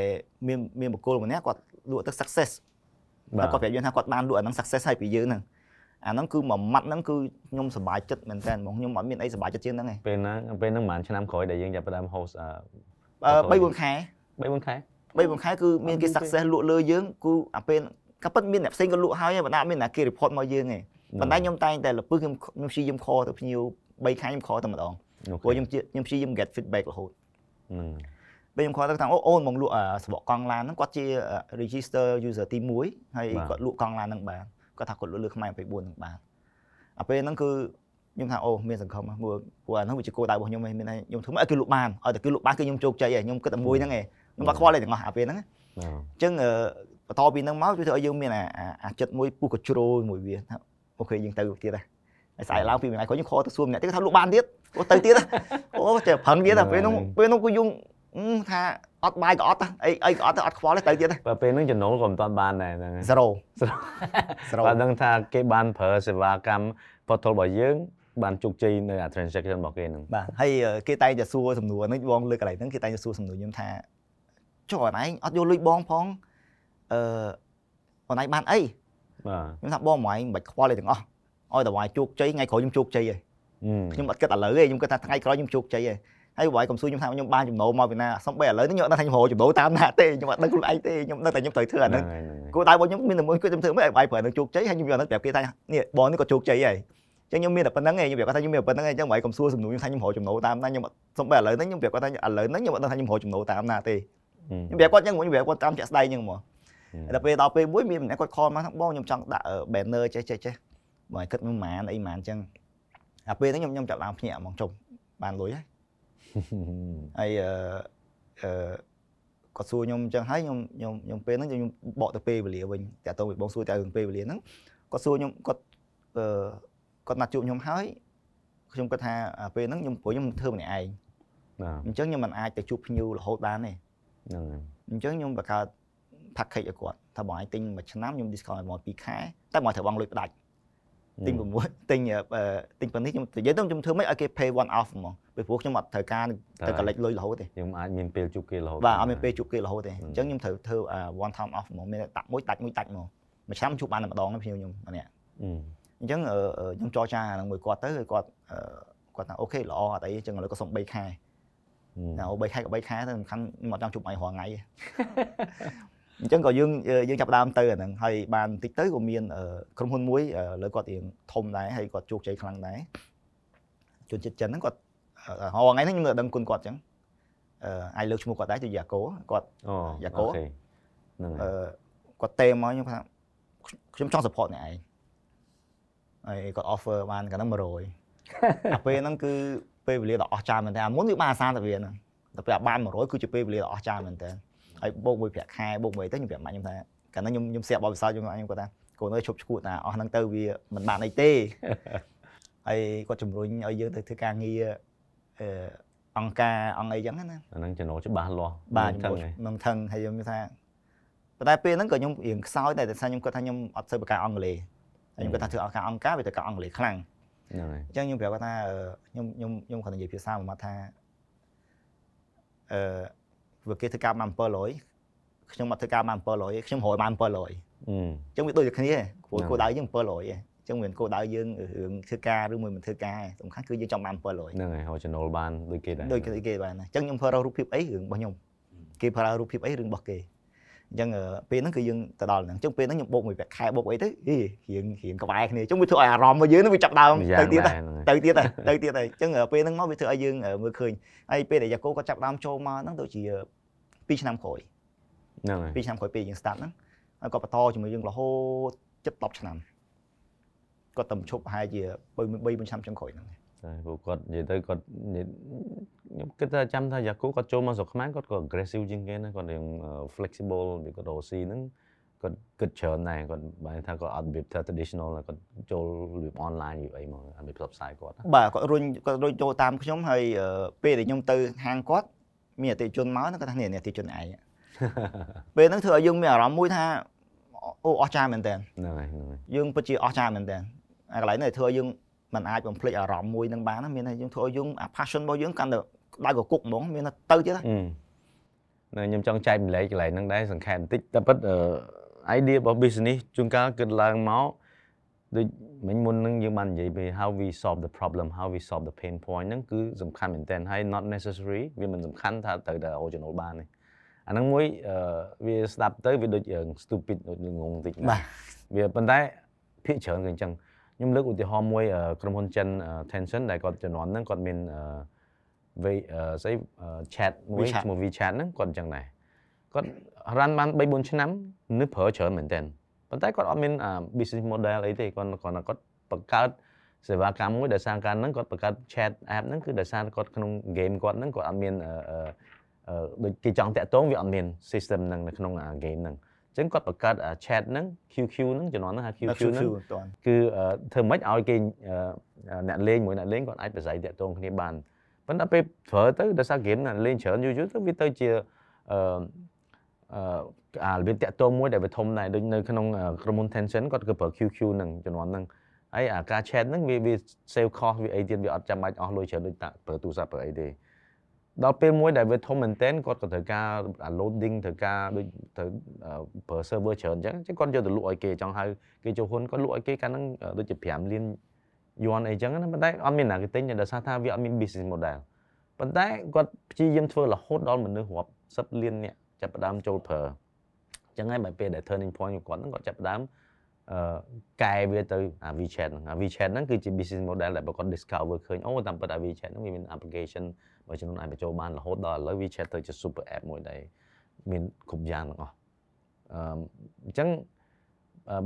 មានមានបុគ្គលម្នាក់គាត់លក់ទៅ success បាទគាត់ប្រាប់យើងថាគាត់បានលក់អាហ្នឹង success ហើយពីយើងហ្នឹង អាហ្នឹងគឺមួយម៉ាត់ហ្នឹងគឺខ្ញុំសប្បាយចិត្តមែនតើហ្មងខ្ញុំអត់មានអីសប្បាយចិត្តជាងហ្នឹងទេពេលហ្នឹងពេលហ្នឹងប្រហែលឆ្នាំក្រោយដែលយើងចាប់ផ្ដើម host អឺអឺ3 4ខែ3 4ខែ3 4ខែគឺមានគេអត់មានទេ success លក់លើយើងគឺអាពេលក៏ពិតមានអ្នកផ្សេងក៏លក់ហើយប៉ុន្តែអត់មានអ្នកគេ report មកយើងទេប៉ុន្តែខ្ញុំតែងតែលពឹសខ្ញុំខ្ញុំព្យាយាមខលទៅភ្ញៀវ3ខែខ្ញុំខលតែម្ដងអូព្រោះខ្ញុំជាខ្ញុំព្យាយាម get feedback រហូតហ្នឹងពេលខ្ញុំខលទៅថាអូអូនមកលក់អាសបកកង់ឡានហ្នឹងគាត់ជា register user ទី1ហើយគាត់លក់កង់ឡានហ្នឹងបាន គាត់ថាគាត់លក់លើខ្មែរ24ហ្នឹងបានអាពេលហ្នឹងគឺខ្ញុំថាអូមានសង្ឃឹមព្រោះព្រោះអាហ្នឹងវាជាគោលដៅរបស់ខ្ញុំឯងមានតែខ្ញុំធ្វើមកឲ្យគេលក់បានឲ្យតែគេលក់បានគឺខ្ញុំជោគជ័យហើយខ្ញុំគិតតែមួយហ្នឹងឯងខ្ញុំបាត់ខ្វល់ទេទាំងអស់អាពេលហ្នឹងបាទអញ្ចឹងអឺបន្តពីហ្នឹងមកវាធ្វើឲ្យយើងមានអាអាអាចិត្តមួយពុះកជ្រោមួយវាថាអូខេយើងទៅទៀតហើយហើយស្អែកឡើងពីមួយថ្ងៃក្រោយយើងខលទៅសួរម្នាក់ទៀតគាត់ថាលក់បានទៀតអូទៅទៀតហ៎អូចេះប្រឹងទៀតហ៎ពេលហ្នឹងពេលហ្នឹងគឺយើងអឺ ថាអត់បាយក៏អត់ហ៎អីអីក៏អត់ទៅអត់ខ្វល់ទេទៅទៀតហ៎បើពេលហ្នឹងចំណូលក៏មិនតាន់បានដែរហ្នឹងហើយ0 0បើដឹងថាគេបានប្រើសេវាកម្ម portal របស់យើងបានជោគជ័យនៅអា transaction របស់គេហ្នឹងបាទហើយគេតែងតែសួរសំណួរហ្នឹងបងលើកកន្លែងហ្នឹងគេតែងតែសួរសំណួរខ្ញុំថាចុះអនឯងអត់យកលុយបងផងអឺអនឯងបានអីបាទខ្ញុំថាបងមកឯងមិនបាច់ខ្វល់ទេទាំងអស់ឲ្យតែវាយជោគជ័យថ្ងៃក្រោយខ្ញុំជោគជ័យហើយអខ្ញុំអត់គិតឥឡូវទេខ្ញុំគិតថាថ្ងៃក្រោយខ្ញុំជោគជ័យទេ ហើយបើឲ្យកុំសួរខ្ញុំថាខ្ញុំបានចំណូលមកពីណាសំបីឥឡូវនេះខ្ញុំអត់ដឹងថាខ្ញុំរកចំណូលតាមណាទេខ្ញុំអត់ដឹងខ្លួនឯងទេខ្ញុំដឹងតែខ្ញុំត្រូវធ្វើអាហ្នឹហ្នឹងងហើយហ្នឹងហើយគោលដៅរបស់ខ្ញុំមានតែមួយគឺខ្ញុំធ្វើមិនឲ្យបាយប្រើនឹងជោគជ័យហើយខ្ញុំយកហ្នឹងប្រាប់គេថានេះបងនេះក៏ជោគជ័យហើយអញ្ចឹងខ្ញុំមានតែប៉ុណ្្នឹងឯងខ្ញុំប្រាប់គាត់ថាខ្ញុំមានតែប៉ុណ្្នឹងឯងអញ្ចឹងបើឲ្យកុំសួរសំណួរខ្ញុំថាខ្ញុំរកចំណូលតាមណាខ្ញុំសំបីឥឡូវហ្នឹងខ្ញុំប្រាប់គាត់ថាឥឡូវហ្នឹងខ្ញុំអត់ដឹងថាខ្ញុំរកចំណូលតាមណាទេខ្ញុំប្រាប់គាត់អញ្ចឹងខ្ញុំប្រាប់គាត់តាមជាក់ស្ដែងអញ្ចឹងមកដល់ពេលដល់ពេលមួយមានម្នាក់គាត់ខលមកថាបងខ្ញុំចង់ដាក់ banner ចេះចេះចេះបងឲ្យគិតមួយម៉ានអីម៉ានអញ្ចឹងដល់ពេលហ្នឹងខ្ញុំខ្ញុំចាប់ដើមភ្ញាក់ហ្មងចុះបានលុយហើយ ហើយអឺអឺគាត់សួរខ្ញុំអញ្ចឹងហើយខ្ញុំខ្ញុំខ្ញុំពេលហ្នឹងខ្ញុំបកទៅពេលវេលាវិញតែតើបងសួរតែរឿងពេលវេលាហ្នឹងគាត់សួរខ្ញុំគាត់អឺគាត់ណាត់ជួបខ្ញុំហើយខ្ញុំគាត់ថាពេលហ្នឹងខ្ញុំព្រោះខ្ញុំធ្វើម្នាក់ឯងបាទអញ្ចឹងខ្ញុំមិនអាចទៅជួបភ្ញៀវរហូតបានទេហ្នឹងហើយអញ្ចឹងខ្ញុំបង្កើត package ឲ្យគាត់ថាបងឯងទិញមួយឆ្នាំខ្ញុំ discount ឲ្យបង2ខែតែបងត្រូវបងលុយផ្ដាច់ ទិញ6ទិញអឺទិញប៉ុណ្នេះខ្ញុំនិយាយទៅខ្ញុំធ្វើមិនឲ្យគេ pay one off ហ្មងពីព្រោះខ្ញុំអត់ត្រូវការទៅ collect លុយរហូតទេខ្ញុំអាចមានពេលជួបគេរហូតបាទអត់មានពេលជួបគេរហូតទេអញ្ចឹងខ្ញុំត្រូវធ្វើ one time off ហ្មងមានតែដាក់មួយដាច់មួយដាច់ហ្មងមួយឆ្នាំជួបបានតែម្ដងទេភ្ញៀវខ្ញុំម្នាក់អឺអញ្ចឹងអឺអឺខ្ញុំចរចាអាហ្នឹងមួយគាត់ទៅហើយគាត់អឺគាត់ថាអូខេល្អអត់អីអញ្ចឹងឥឡូវក៏សុំ3ខែណាអូ3ខែក៏3ខែទៅសំខាន់ខ្ញុំអត់ចង់ជួបអីរាល់ថ្ងៃទេ អញ្ចឹងក៏យើងយើងចាប់ផ្ដើមទៅអាហ្នឹងហើយបានតិចទៅក៏មានអឺក្រុមហ៊ុនមួយអឺលើគាត់រៀងធំដែរហើយគាត់ជោគជ័យខ្លាំងដែរជនជាតិចិនហ្នឹងគាត់អឺរាល់ថ្ងៃហ្នឹងខ្ញុំនៅតែដឹងគុណគាត់អញ្ចឹងអឺអាចលើកឈ្មោះគាត់ដែរជាយ៉ាកូគាត់អូយ៉ាកូអូខេហ្នឹងអឺហើយគាត់ទេមកខ្ញុំថាខ្ញុំចង់ support អ្នកឯងហើយគាត់ offer បានកណ្ដឹង100អាពេលហ្នឹងគឺពេលវេលាដ៏អស្ចារ្យមែនតើអាមុនវាបានអាសានតែវាហ្នឹងតែពេលអាបាន100គឺជាពេលវេលាដ៏អស្ចារ្យមែនតើ ហើយបូកមួយប្រាក់ខែបូកមួយទៅខ្ញុំប្រាប់ម៉ាក់ខ្ញុំថាកាលហ្នឹងខ្ញុំខ្ញុំស្រាប់បបិសោខ្ញុំខ្ញុំគាត់ថាកូនអើយឈប់ឈួតណាអស់ហ្នឹងទៅវាមិនបានអីទេហើយគាត់ជំរុញឲ្យយើងទៅធ្វើការងារអឺអង្គការអង្គអីចឹងណាអាហ្នឹងចំណូលច្បាស់លាស់បាទមិនខ្ញុំថឹងឯងនឹងថឹងហើយខ្ញុំថាប៉ុន្តែពេលហ្នឹងក៏ខ្ញុំរៀងខ្សោយតែតែខ្ញុំគាត់ថាខ្ញុំអត់សូវបកការអង់គ្លេសហើយខ្ញុំគាត់ថាធ្វើអង្គការអង្គការវាទៅការអង់គ្លេសខ្លាំងហ្នឹងហើយអញ្ចឹងខ្ញុំប្រាប់គាត់ថាអឺខ្ញុំខ្ញុំខ្ញុំគាត់និយាយភាសាមួយម៉ាត់ថាអឺ វាគេធ្វើការបាន700ខ្ញុំអត់ធ្វើការបាន700ខ្ញុំរយបាន700អអឺញ្ចឹងវាដូចតែគ្នាព្រោះហ្នឹងគោលដៅយើង700ឯងអញ្ចឹងមិនគោលដៅយើងរឿងធ្វើការឬមួយមិនធ្វើការឯងសំខាន់គឺយើងចង់បាន700ហ្នឹងហើយហៅចំណូលបានដូចគេដែរដូចគេគេបានណាអញ្ចឹងខ្ញុំប្រើរូបភាពអីរឿងរបស់ខ្ញុំគេប្រើរូបភាពអីរឿងរបស់គេ អញ្ចឹងអឺពេលហ្នឹងគឺយើងទៅដល់ហ្នឹងអញ្ចឹងពេលហ្នឹងខ្ញុំបូកមួយប្រាក់ខែបូកអីទៅអីរៀងរៀងក្បែរគ្នាអញ្ចឹងវាធ្វើឲ្យអារម្មណ៍របស់យើងហ្នឹងវាចាប់ដើមម្យ៉ាងទៅទៀតដែរហើយហ្នឹងហើយទៅទៀតហើយទៅទៀតហើយអញ្ចឹងពេលហ្នឹងមកវាធ្វើឲ្យយើងមើលឃើញហើយពេលដែលយ៉ាកូគាត់ចាប់ដើមចូលមកហ្នឹងដូចជា2ឆ្នាំក្រោយហ្នឹងហើយ2ឆ្នាំក្រោយពេលយើង start ហ្នឹងហើយគាត់បន្តជាមួយយើងរហូតជិត10ឆ្នាំគាត់តែឈប់ប្រហែលជា3 4ឆ្នាំចុងក្រោយហ្នឹង តែពួកគាត់និយាយទៅគាត់និយាយខ្ញុំគិតថាចាំថាយ៉ាគូគាត់ចូលមកស្រុកខ្មែរគាត់ក៏ aggressive ជាងគេណាគាត់រៀង flexible វាគាត់រកស៊ីហ្នឹងគាត់គិតច្រើនដែរគាត់បែរថាគាត់អត់របៀបថា traditional ណាគាត់ចូលរបៀប online របៀបអីមករបៀបផ្សព្វផ្សាយគាត់ណាបាទគាត់រុញគាត់រុញចូលតាមខ្ញុំហើយអឺពេលដែលខ្ញុំទៅហាងគាត់មានអតិថិជនមកហ្នឹងគាត់ថានេះនេះអតិថិជនឯងពេលហ្នឹងធ្វើឲ្យយើងមានអារម្មណ៍មួយថាអូអស្ចារ្យមែនតើហ្នឹងហើយហ្នឹងហើយយើងពិតជាអស្ចារ្យមែនតើអាកន្លែងនេះធ្វើឲ្យយើង មិនអាចបំភ្លេចអារម្មណ៍មួយហ្នឹងបានណាមានតែយើងធ្វើឲ្យយើងអា passion របស់យើងកាន់តែដៅកគុកហ្មងមានតែទៅទៀតណាអឺនៅខ្ញុំចង់ចែកម្លែកកន្លែងហ្នឹងដែរសង្ខេបបន្តិចតែពិតអឺ idea របស់ business ជួនកាលគិតឡើងមកដូចមិញមុនហ្នឹងយើងបាននិយាយពី how we solve the problem how we solve the pain point ហ្នឹងគឺសំខាន់មែនទែនហើយ not necessary វាមិនសំខាន់ថាត្រូវតែ original បានទេអាហ្នឹងមួយអឺវាស្ដាប់ទៅវាដូចរឿង stupid ដូចងងបន្តិចណាបាទវាប៉ុន្តែភាគច្រើនគឺអញ្ចឹង ខ្ញុំលើកឧទាហរណ៍មួយអឺក្រុមហ៊ុនចិនអឺ Tencent ដែលគាត់ជំនាន់ហ្នឹងគាត់មានអឺវេអឺស្អីអឺ chat មួយ WeChat ឈ្មោះ WeChat ហ្នឹងគាត់អញ្ចឹងដែរគាត់ run បាន3 4ឆ្នាំនឹកប្រើច្រើនមែនតើប៉ុន្តែគាត់អត់មានអា business model អីទេគាត់គាត់គាត់បង្កើតសេវាកម្មមួយដោយសារការហ្នឹងគាត់បង្កើត chat app ហ្នឹងគឺដោយសារគាត់ក្នុង game គាត់ហ្នឹងគាត់អត់មានអឺអឺអឺដូចគេចង់តាក់ទងវាអត់មាន system ហ្នឹងនៅក្នុងអា game ហ្នឹង អញ្ចឹងគាត់បង្កើតអា chat ហ្នឹង QQ ហ្នឹងជំនាន់ហ្នឹងហៅនៅ QQ ហ្នឹងមិនតាន់គឺអឺធ្វើម៉េចឲ្យគេអឺអ្នកលេងមួយអ្នកលេងគាត់អាចប្រស័យតាក់ទងគ្នាបានប៉ុន្តែពេលប្រើទៅដោយសារហ្គេមអ្នកលេងច្រើនយូរយូរទៅវាទៅជាអឺអឺអារបៀបតាក់ទងមួយដែលវាធំដែរដូចនៅក្នុងអឺក្រុមហ៊ុន Tencent គាត់គឺប្រើ QQ ហ្នឹងជំនាន់ហ្នឹងហើយអាការ chat ហ្នឹងវាវា save cost វាអីទៀតវាអត់ចាំបាច់អស់លុយច្រើនដូចតាប្រើទូរស័ព្ទប្រើអីទេ ដល់ពេលមួយដែលវាធំមែនទែនគាត់ក៏ត្រូវការអា loading ត្រូវការដូចត្រូវអឺប្រើ server ច្រើនអញ្ចឹងអញ្ចឹងគាត់យកទៅលក់ឲ្យគេចង់ហៅគេចូលហ៊ុនគាត់លក់ឲ្យគេកាលហ្នឹងអឺដូចជា5លានយន់អីចឹងណាប៉ុន្តែអត់មានណាគេទិញទេដោយសារថាវាអត់មាន business model ប៉ុន្តែគាត់ព្យាយាមធ្វើរហូតដល់មនុស្សរាប់សិបលាននាក់ចាប់ផ្ដើមចូលប្រើអញ្ចឹងហើយបើពេលដែល turning point của គាត់ហ្នឹងគាត់ចាប់ផ្ដើមអឺ កែវាទៅអា WeChat ហ្នឹងអា WeChat ហ្នឹងគឺជា business model ដែលបើគាត់ discover ឃើញអូតាមពិតអា WeChat ហ្នឹងវាមាន application មួយចំនួនអាចបញ្ចូលបានរហូតដល់ឥឡូវ WeChat ទៅជា super app មួយដែលមានគ្រប់យ៉ាងទាំងអស់អឺអញ្ចឹង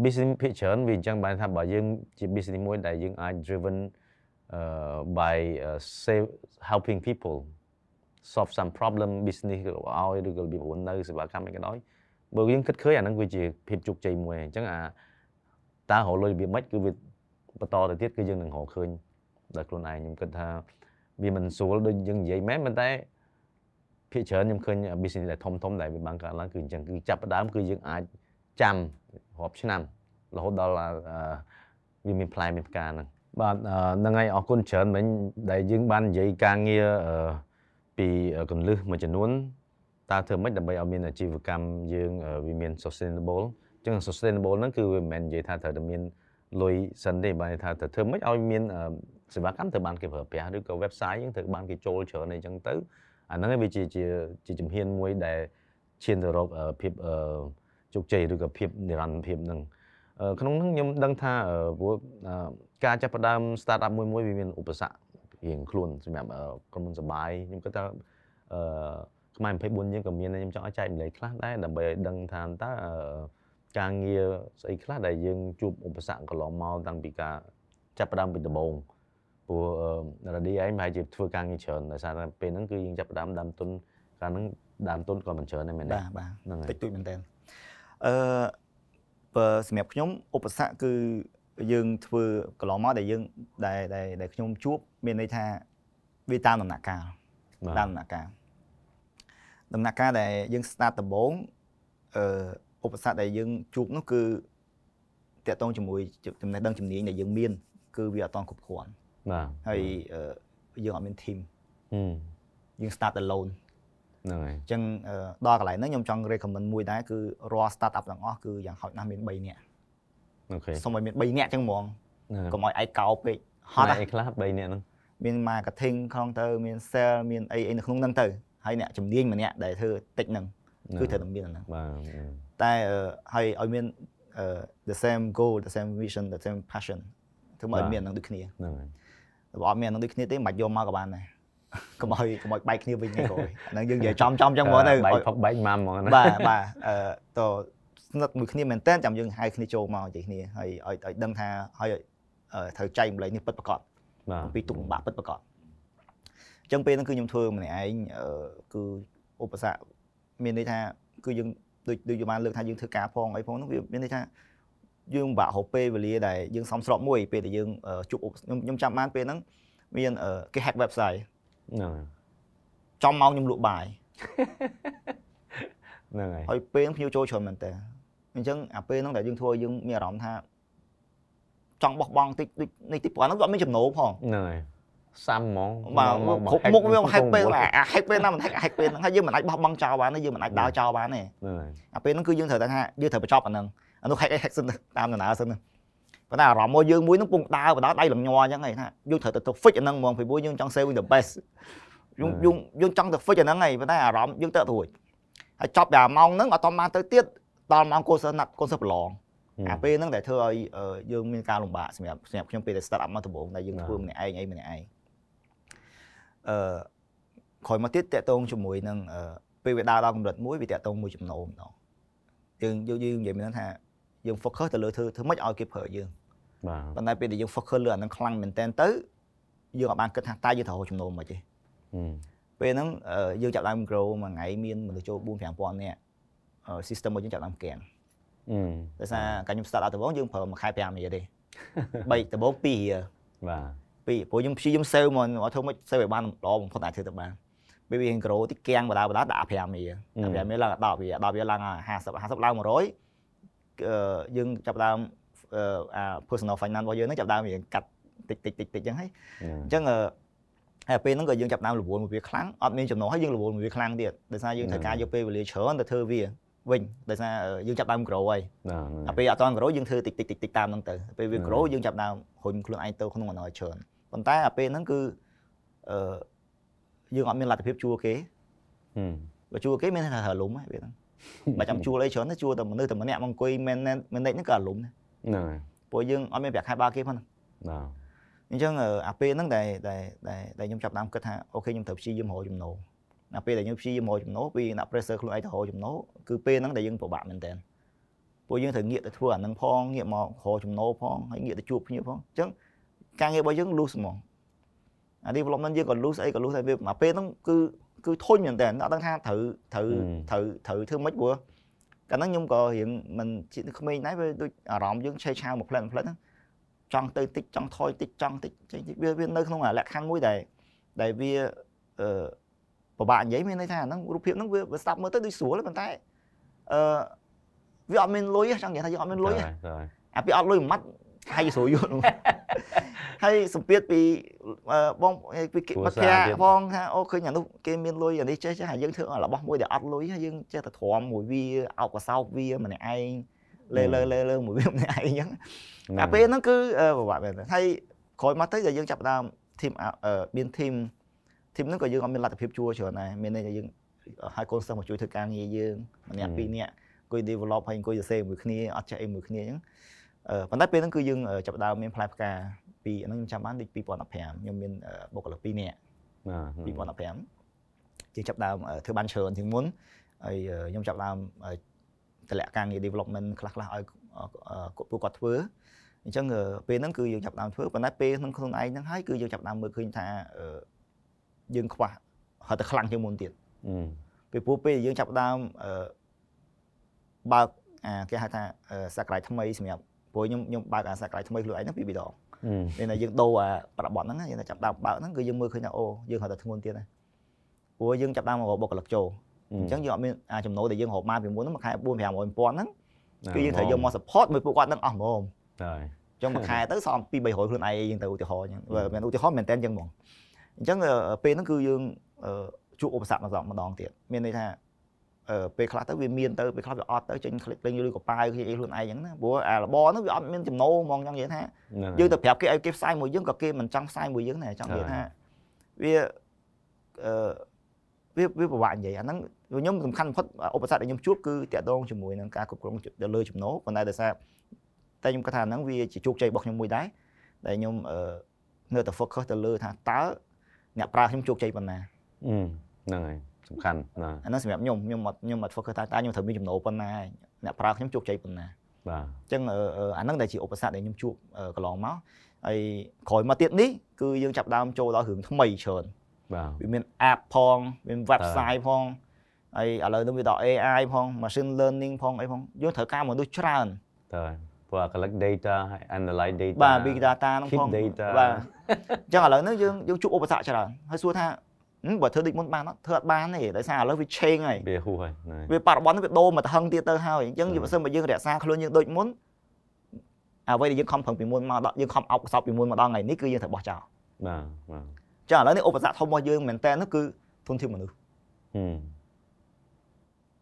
business ភាគច្រើនវាអញ្ចឹងបានថាបើយើងជា business មួយដែលយើងអាច driven uh, by uh, save helping people solve some problem business ក៏ឲ្យឬក៏របៀបរស់នៅសេវាកម្មអីក៏ដោយបើយើងគិតឃើញអាហ្នឹងវាជាភាពជោគជ័យមួយអញ្ចឹងអា តើរកលុយរបៀបម៉េចគឺវាបន្តទៅទៀតគឺយើងនឹងរកឃើញដោយខ្លួនឯងខ្ញុំគិតថាវាមិនស្រួលដូចយើងនិយាយមែនប៉ុន្តែភាគច្រើនខ្ញុំឃើញ business ដែលធំធំដែលវាបានកើតឡើងគឺអញ្ចឹងគឺចាប់ផ្ដើមគឺយើងអាចចាំរាប់ឆ្នាំរហូតដល់វាមានផ្លែមានផ្កាហ្នឹងបាទហ្នឹងហើយអរគុណច្រើនមិញដែលយើងបាននិយាយការងារពីកលឹះមួយចំនួនតើធ្វើម៉េចដើម្បីឲ្យមានអាជីវកម្មយើងវាមាន sustainable អញ្ចឹង sustainable ហ្នឹងគឺវាមិនមែននិយាយថាត្រូវតែមានលុយសិនទេបើថាត្រូវធ្វើម៉េចឲ្យមានសេវាកម្មត្រូវបានគេប្រើប្រាស់ឬក៏ website យើងត្រូវបានគេចូលច្រើនអីចឹងទៅអាហ្នឹងវាជាជាជាជំហានមួយដែលឈានទៅរកភាពជោគជ័យឬក៏ភាពនិរន្តរភាពហ្នឹងក្នុងហ្នឹងខ្ញុំដឹងថាព្រោះការចាប់ផ្ដើម startup មួយមួយវាមានឧបសគ្គរៀងខ្លួនសម្រាប់ក្រុមហ៊ុនសបាយខ្ញុំគិតថាអឺខ្មែរ24យើងក៏មានខ្ញុំចង់ឲ្យចែកម្លែកខ្លះដែរដើម្បីឲ្យដឹងថាតើ ការងារស្អីខ្លះដែលយើងជួបឧបសគ្គកន្លងមកតាំងពីការចាប់ផ្ដើមពីដំបូងព្រោះរ៉ាឌីឯងប្រហែលជាធ្វើការងារច្រើនដោយសារតែពេលហ្នឹងគឺយើងចាប់ផ្ដើមដើមទុនកាលហ្នឹងដើមទុនក៏មិនច្រើនដែរមែនទេបាទបាទហ្នឹងហើយតិចតួចមែនតើអឺបើសម្រាប់ខ្ញុំឧបសគ្គគឺយើងធ្វើកន្លងមកដែលយើងដែលដែលដែលខ្ញុំជួបមានន័យថាវាតាមដំណាក់កាលបាទតាមដំណាក់កាលដំណាក់កាលដែលយើង start ដំបូងអឺ ឧបសគ្គដែលយើងជួបនោះគឺតកតងជាមួយចំណេះដឹងជំនាញដែលយើងមាន គឺវាអត់តគ្រប់គ្រាន់បាទហើយអឺយើងអត់មាន team ហឹមយើង start alone ហ្នឹងហើយអញ្ចឹងអឺដល់កន្លែងហ្នឹងខ្ញុំចង់ recommend មួយដែរគឺរាល់ startup ទាំងអស់គឺយ៉ាងហោចណាស់មាន3នាក់អូខេសូមឲ្យមាន3នាក់អញ្ចឹងហ្មងហ្នឹងហើយកុំឲ្យឯកោពេកហអត់ត់ណាអីខ្លះ3នាក់ហ្នឹងមាន marketing ក្នុងទៅមាន sale មានអីអីនៅក្នុងហ្នឹងទៅហើយអ្នកជំនាញម្នាក់ដែលធ្វើតិចហ្នឹង គឺត្រូវតែមានអាហ្នឹងបាទតែអឺហើយឲ្យមានអឺ the same goal the same vision the same passion ធ្វើមកឲ្យមានអាហ្នឹងដូចគ្នាហ្នឹងហើយបើអត់មានអាហ្នឹងដូចគ្នាទេមិនបាច់យកមកក៏បានដែរកុំឲ្យកុំឲ្យបែកគ្នាវិញទេគ្រូអាហ្នឹងយើងនិយាយចំចំអញ្ចឹងហ្មងទៅបែកឲ្យផឹកបែកម៉ាំហ្មងណាបាទបាទអឺតស្និទ្ធមួយគ្នាមែនតើចាំយើងហៅគ្នាចូលមកនិយាយគ្នាហើយឲ្យឲ្យដឹងថាហើយអឺត្រូវចែកម្លែកនេះពិតប្រាកដបាទអំពីទុកលំបាកពិតប្រាកដអញ្ចឹងពេលហ្នឹងគឺខ្ញុំធ្វើម្នាក់ឯងអឺគឺឧបសគ្គ មានន័យថាគឺយើងដូចដូចយើងបានលើកថាយើងធ្វើការផងអីផងហ្នឹងវាមានន័យថាយើងពិបាករកពេលវេលាដែលយើងសំស្របមួយពេលដែលយើងអឺជួបឧបខ្ញុំខ្ញុំចាំបានពេលហ្នឹងមានអឺគេ hack website ហ្នឹងហើយចំម៉ោងខ្ញុំលក់បាយហ្នឹងហើយហើយពេលហ្នឹងភ្ញៀវចូលច្រើនមែនតើអញ្ចឹងអាពេលហ្នឹងដែលយើងធ្វើឲ្យយើងមានអារម្មណ៍ថាចង់បោះបង់តិចដូចនេះតិចព្រោះអាហ្នឹងក៏អត់មានចំណូលផងហ្នឹងហើយ សាំហ្មងបាទមកគ្រប់មុខវាហែកពេលអាហែកពេលណាមិនហែកហែកពេលហ្នឹងហើយយើងមិនអាចបោះបង់ចោលបានទេយើងមិនអាចដើរចោលបានទេហ្នឹងហើយអាពេលហ្នឹងគឺយើងត្រូវតែថាយើងត្រូវបញ្ចប់អាហ្នឹងអានោះហែកហែកសិនទៅតាមដំណើរសិនទៅប៉ុន្តែអារម្មណ៍មកយើងមួយហ្នឹងពងដើរបដៅដៃលំញ័រអញ្ចឹងឯងថាយើងត្រូវតែទៅ fix អាហ្នឹងហ្មងពីព្រោះយើងចង់ saving the best យើងយើងយើងចង់ទៅ fix អាហ្នឹងឯងប៉ុន្តែអារម្មណ៍យើងទៅរួចហើយចប់តែម៉ោងហ្នឹងអត់តបានទៅទៀតដល់ម៉ោងកូនសិស្សណាត់កូនសិស្សប្រឡងអាពេលហ្នឹងដែលធ្វើឲ្យអឺយើងមានការលំបាកសម្រាប់សម្រាប់ខ្ញុំពេលដែល start up មកដំបូងដែលយើងបាទធ្វើម្នាក់ឯងអីម្នាក់ឯង អឺក្រោយមកទៀតតកតងជាមួយនឹងអឺពេលវាដើរដល់កម្រិតមួយវាតកតងមួយចំណូលម្ដងយើងយើងយើងនិយាយមានន័យថាយើង focus ទៅលើធ្វើធ្វើម៉េចឲ្យគេប្រើយើងបាទប៉ុន្តែពេលដែលយើង focus លើអាហ្នឹងខ្លាំងមែនតើទៅយើងអាចបានគិតថាតើយើងត្រូវរកចំណូលមិនទេហឹមពេលហ្នឹងអឺយើងចាប់ដើម grow មួយថ្ងៃមានមនុស្សចូល4 5000នាក់អឺ system របស់យើងចាប់ដើមកាំងហឹមដោយសារកាលខ្ញុំ start up ដំបូងយើងប្រើមួយខែ5រៀលទេ3ដំបូង2រៀលបាទ ពីព្រោះខ្ញុំព្យាយាម save មកមកធ្វើមិន save ឲ្យបានល្អបំផុតអាចធ្វើទៅបានពេលវា grow ទីកៀងបដាបដាដាក់5រៀល5រៀលឡើង10រៀល10រៀលឡើង50 50ឡើង100អឺយើងចាប់ដើមអឺអា personal finance របស់យើងហ្នឹងចាប់ដើមរៀងកាត់តិចតិចតិចតិចអញ្ចឹងហើយអញ្ចឹងអឺហើយពេលហ្នឹងក៏យើងចាប់ដើមរវល់មួយវាខ្លាំងអត់មានចំណូលហើយយើងរវល់មួយវាខ្លាំងទៀតដោយសារយើងត្រូវការយកពេលវេលាច្រើនទៅធ្វើវាវិញដោយសារយើងចាប់ដើម grow ហើយបាទអាពេលអត់ត grow យើងធ្វើតិចតិចតិចតិចតាមហ្នឹងទៅពេលវា grow យើងចាប់ដើមរុញខ្លួនឯងទៅក្នុងអំណោយច្រើន ប៉ុន្តែអាពេលហ្នឹងគឺអឺយើងអត់មានលទ្ធភាពជួលគេហឹមបើជួលគេមានតែត្រូវលុំហ្នឹងវាហ្នឹងបើចាំជួលអីច្រើនទៅជួលតែមនុស្សតែម្នាក់មកអង្គុយ manage manage ហ្នឹងក៏អាលុំដែរហ្នឹងហើយព្រោះយើងអត់មានប្រាក់ខែបើគេផងបាទអញ្ចឹងអាពេលហ្នឹងដែលដែលដែលខ្ញុំចាប់ដើមគិតថាអូខេខ្ញុំត្រូវព្យាយាមរកចំណូលអាពេលដែលខ្ញុំព្យាយាមរកចំណូលពីដាក់ pressure ខ្លួនឯងទៅរកចំណូលគឺពេលហ្នឹងដែលយើងពិបាកមែនតើព្រោះយើងត្រូវងាកទៅធ្វើអាហ្នឹងផងងាកមករកចំណូលផងហើយងាកទៅជួបភ្ញៀវផងអញ្ចឹង ការងាររបស់យើង lose ហ្មងអា development យើងក៏ lose អីក៏ lose ហើយវាមកពេលហ្នឹងគឺគឺធុញមែនតើអត់ដឹងថាត្រូវត្រូវត្រូវត្រូវធ្វើម៉េចព្រោះកាលហ្នឹងខ្ញុំក៏រៀងមិនជាក្មេងដែរវាដូចអារម្មណ៍យើងឆេះឆាវមួយផ្លែតមួយផ្លែតហ្នឹងចង់ទៅតិចចង់ថយតិចចង់តិចចេញតិចវាវានៅក្នុងអាលក្ខខណ្ឌមួយដែលដែលវាអឺពិបាកនិយាយមានន័យថាអាហ្នឹងរូបភាពហ្នឹងវាវាស្ដាប់មើលទៅដូចស្រួលទេប៉ុន្តែអឺវាអត់មានលុយទេចង់និយាយថាយើងអត់មានលុយទេបាទបាទអាពីអត់លុយមួយម៉ាត់ ហើយស្រួលយល់នោះហើយសម្ពាធពីអឺបងពីគេបាត់ផ្ទះផងថាអូឃើញអានោះគេមានលុយអានេះចេះចេះហើយយើងធ្វើរបស់មួយដែលអត់លុយហើយយើងចេះតែទ្រាំមួយវាអោបកសោបវាម្នាក់ឯងលើលើលើលើមួយវាម្នាក់ឯងអញ្ចឹងអាពេលហ្នឹងគឺពិបាកមែនហើយក្រោយមកទៅដែលយើងចាប់ផ្ដើមធីមមានធីមធីមហ្នឹងក៏យើងអត់មានលទ្ធភាពជួច្រើនដែរមានន័យថាយើងហើយកូនសិស្សមកជួយធ្វើការងារយើងម្នាក់ពីរនាក់អង្គុយ develop ហើយអង្គុយសរសេរមួយគ្នាអត់ចេះអីមួយគ្នាអញ្ចឹងអឺ ប៉ុន្តែពេលហ្នឹងគឺយើងចាប់ផ្ដើមមានផ្លែផ្កាពីអាហ្នឹងខ្ញុំចាំបានដូច2015ខ្ញុំមានបុគ្គលិក2នាក់បាទ2015ជាងចាប់ផ្ដើមធ្វើបានច្រើនជាងមុនហើយខ្ញុំចាប់ផ្ដើមតម្លាក់ការងារ development ខ្លះខ្លះឲ្យពួកគាត់ធ្វើអញ្ចឹងពេលហ្នឹងគឺយើងចាប់ដើមធ្វើប៉ុន្តែពេលក្នុងខ្លួនឯងហ្នឹងហើយគឺយើងចាប់ដើមមើលឃើញថាយើងខ្វះហត់តែខ្លាំងជាងមុនទៀតពីព្រោះពេលយើងចាប់ដើមបើកអាគេហៅថាសក្តាយថ្មីសម្រាប់ ព្រោះខ្ញុំខ្ញុំបើកអាសក្តាយថ្មីខ្លួនឯងហ្នឹងពីរដងពេលដែលយើងដូរអាប្រព័ន្ធហ្នឹងយើងចាប់ដើមបើកហ្នឹងគឺយើងមើលឃើញថាអូយើងហត់តែធ្ងន់ទៀតណាព្រោះយើងចាប់ដើមមកបុគ្គលិកចូលអញ្ចឹងយើងអត់មានអាចំណូលដែលយើងរកមកពីមុនហ្នឹងមួយខែ4 500 1000ហ្នឹងគឺយើងត្រូវយកមក support មួយពួកគាត់ហ្នឹងអស់ហ្មងហើយអញ្ចឹងមួយខែទៅសល់2 300ខ្លួនឯងយើងទៅឧទាហរណ៍អញ្ចឹងមិនឧទាហរណ៍មែនតើអញ្ចឹងហ្មងអញ្ចឹងពេលហ្នឹងគឺយើងជួបឧបសគ្គម្ដងម្ដងទៀតមានន័យថា ពេលខ្លះទៅវាមានទៅពេលខ្លះវាអត់ទៅចេញคลิกលេងលុយកប៉ាវគេអីខ្លួនឯងអញ្ចឹងណាព្រោះអារបរហ្នឹងវាអត់មានចំណូលហ្មងចង់និយាយថាយើងទៅប្រាប់គេឲ្យគេផ្សាយមួយយើងក៏គេមិនចង់ផ្សាយមួយយើងដែរចង់និយាយថាវាអឺវាវាពិបាកនិយាយអាហ្នឹងខ្ញុំសំខាន់បំផុតឧបសគ្គដែលខ្ញុំជួបគឺតាក់ទងជាមួយនឹងការគ្រប់គ្រងទៅលើចំណូលប៉ុន្តែដោយសារតែខ្ញុំគិតថាហ្នឹងវាជាជោគជ័យរបស់ខ្ញុំមួយដែរដែលខ្ញុំនៅតែ focus ទៅលើថាតើអ្នកប្រើខ្ញុំជោគជ័យប៉ុណ្ណាហ្នឹងហើយ សំខាន់ណាអាហ្នឹងសម្រាប់ខ្ញុំខ្ញុំអត់ខ្ញុំអត់ focus ថាតើខ្ញុំត្រូវមានចំណូលប៉ុណ្ណាអ្នកប្រើខ្ញុំជោគជ័យប៉ុណ្ណាបាទអញ្ចឹងអាហ្នឹងដែលជាឧបសគ្គដែលខ្ញុំជួបកន្លងមកហើយក្រោយមកទៀតនេះគឺយើងចាប់ដើមចូលដល់រឿងថ្មីច្រើនបាទវាមាន app ផងវាមាន website ផងហើយឥឡូវនេះវាដល់ AI ផង machine learning ផងអីផងយើងត្រូវការមនុស្សច្រើនតើព្រោះ collect data ហើយ analyze data បាទ big data ហ្នឹងផង data បាទអញ្ចឹងឥឡូវនេះយើងយើងជួបឧបសគ្គច្រើនហើយសួរថា បើធ្វើដូចមុនបានអត់ធ្វើអត់បានទេដោយសារឥឡូវវា change ហើយវាហួសហើយវាបរិបទនេះវាដូរមកទៅហឹងទៀតទៅហើយអញ្ចឹងបើសិនបើយើងរក្សាខ្លួនយើងដូចមុនអ្វីដែលយើងខំប្រឹងពីមុនមកដល់យើងខំអោបកសោបពីមុនមកដល់ថ្ងៃនេះគឺយើងត្រូវបោះចោលបាទបាទចឹងឥឡូវនេះឧបសគ្គធំរបស់យើងមែនតើនោះគឺធនធានមនុស្ស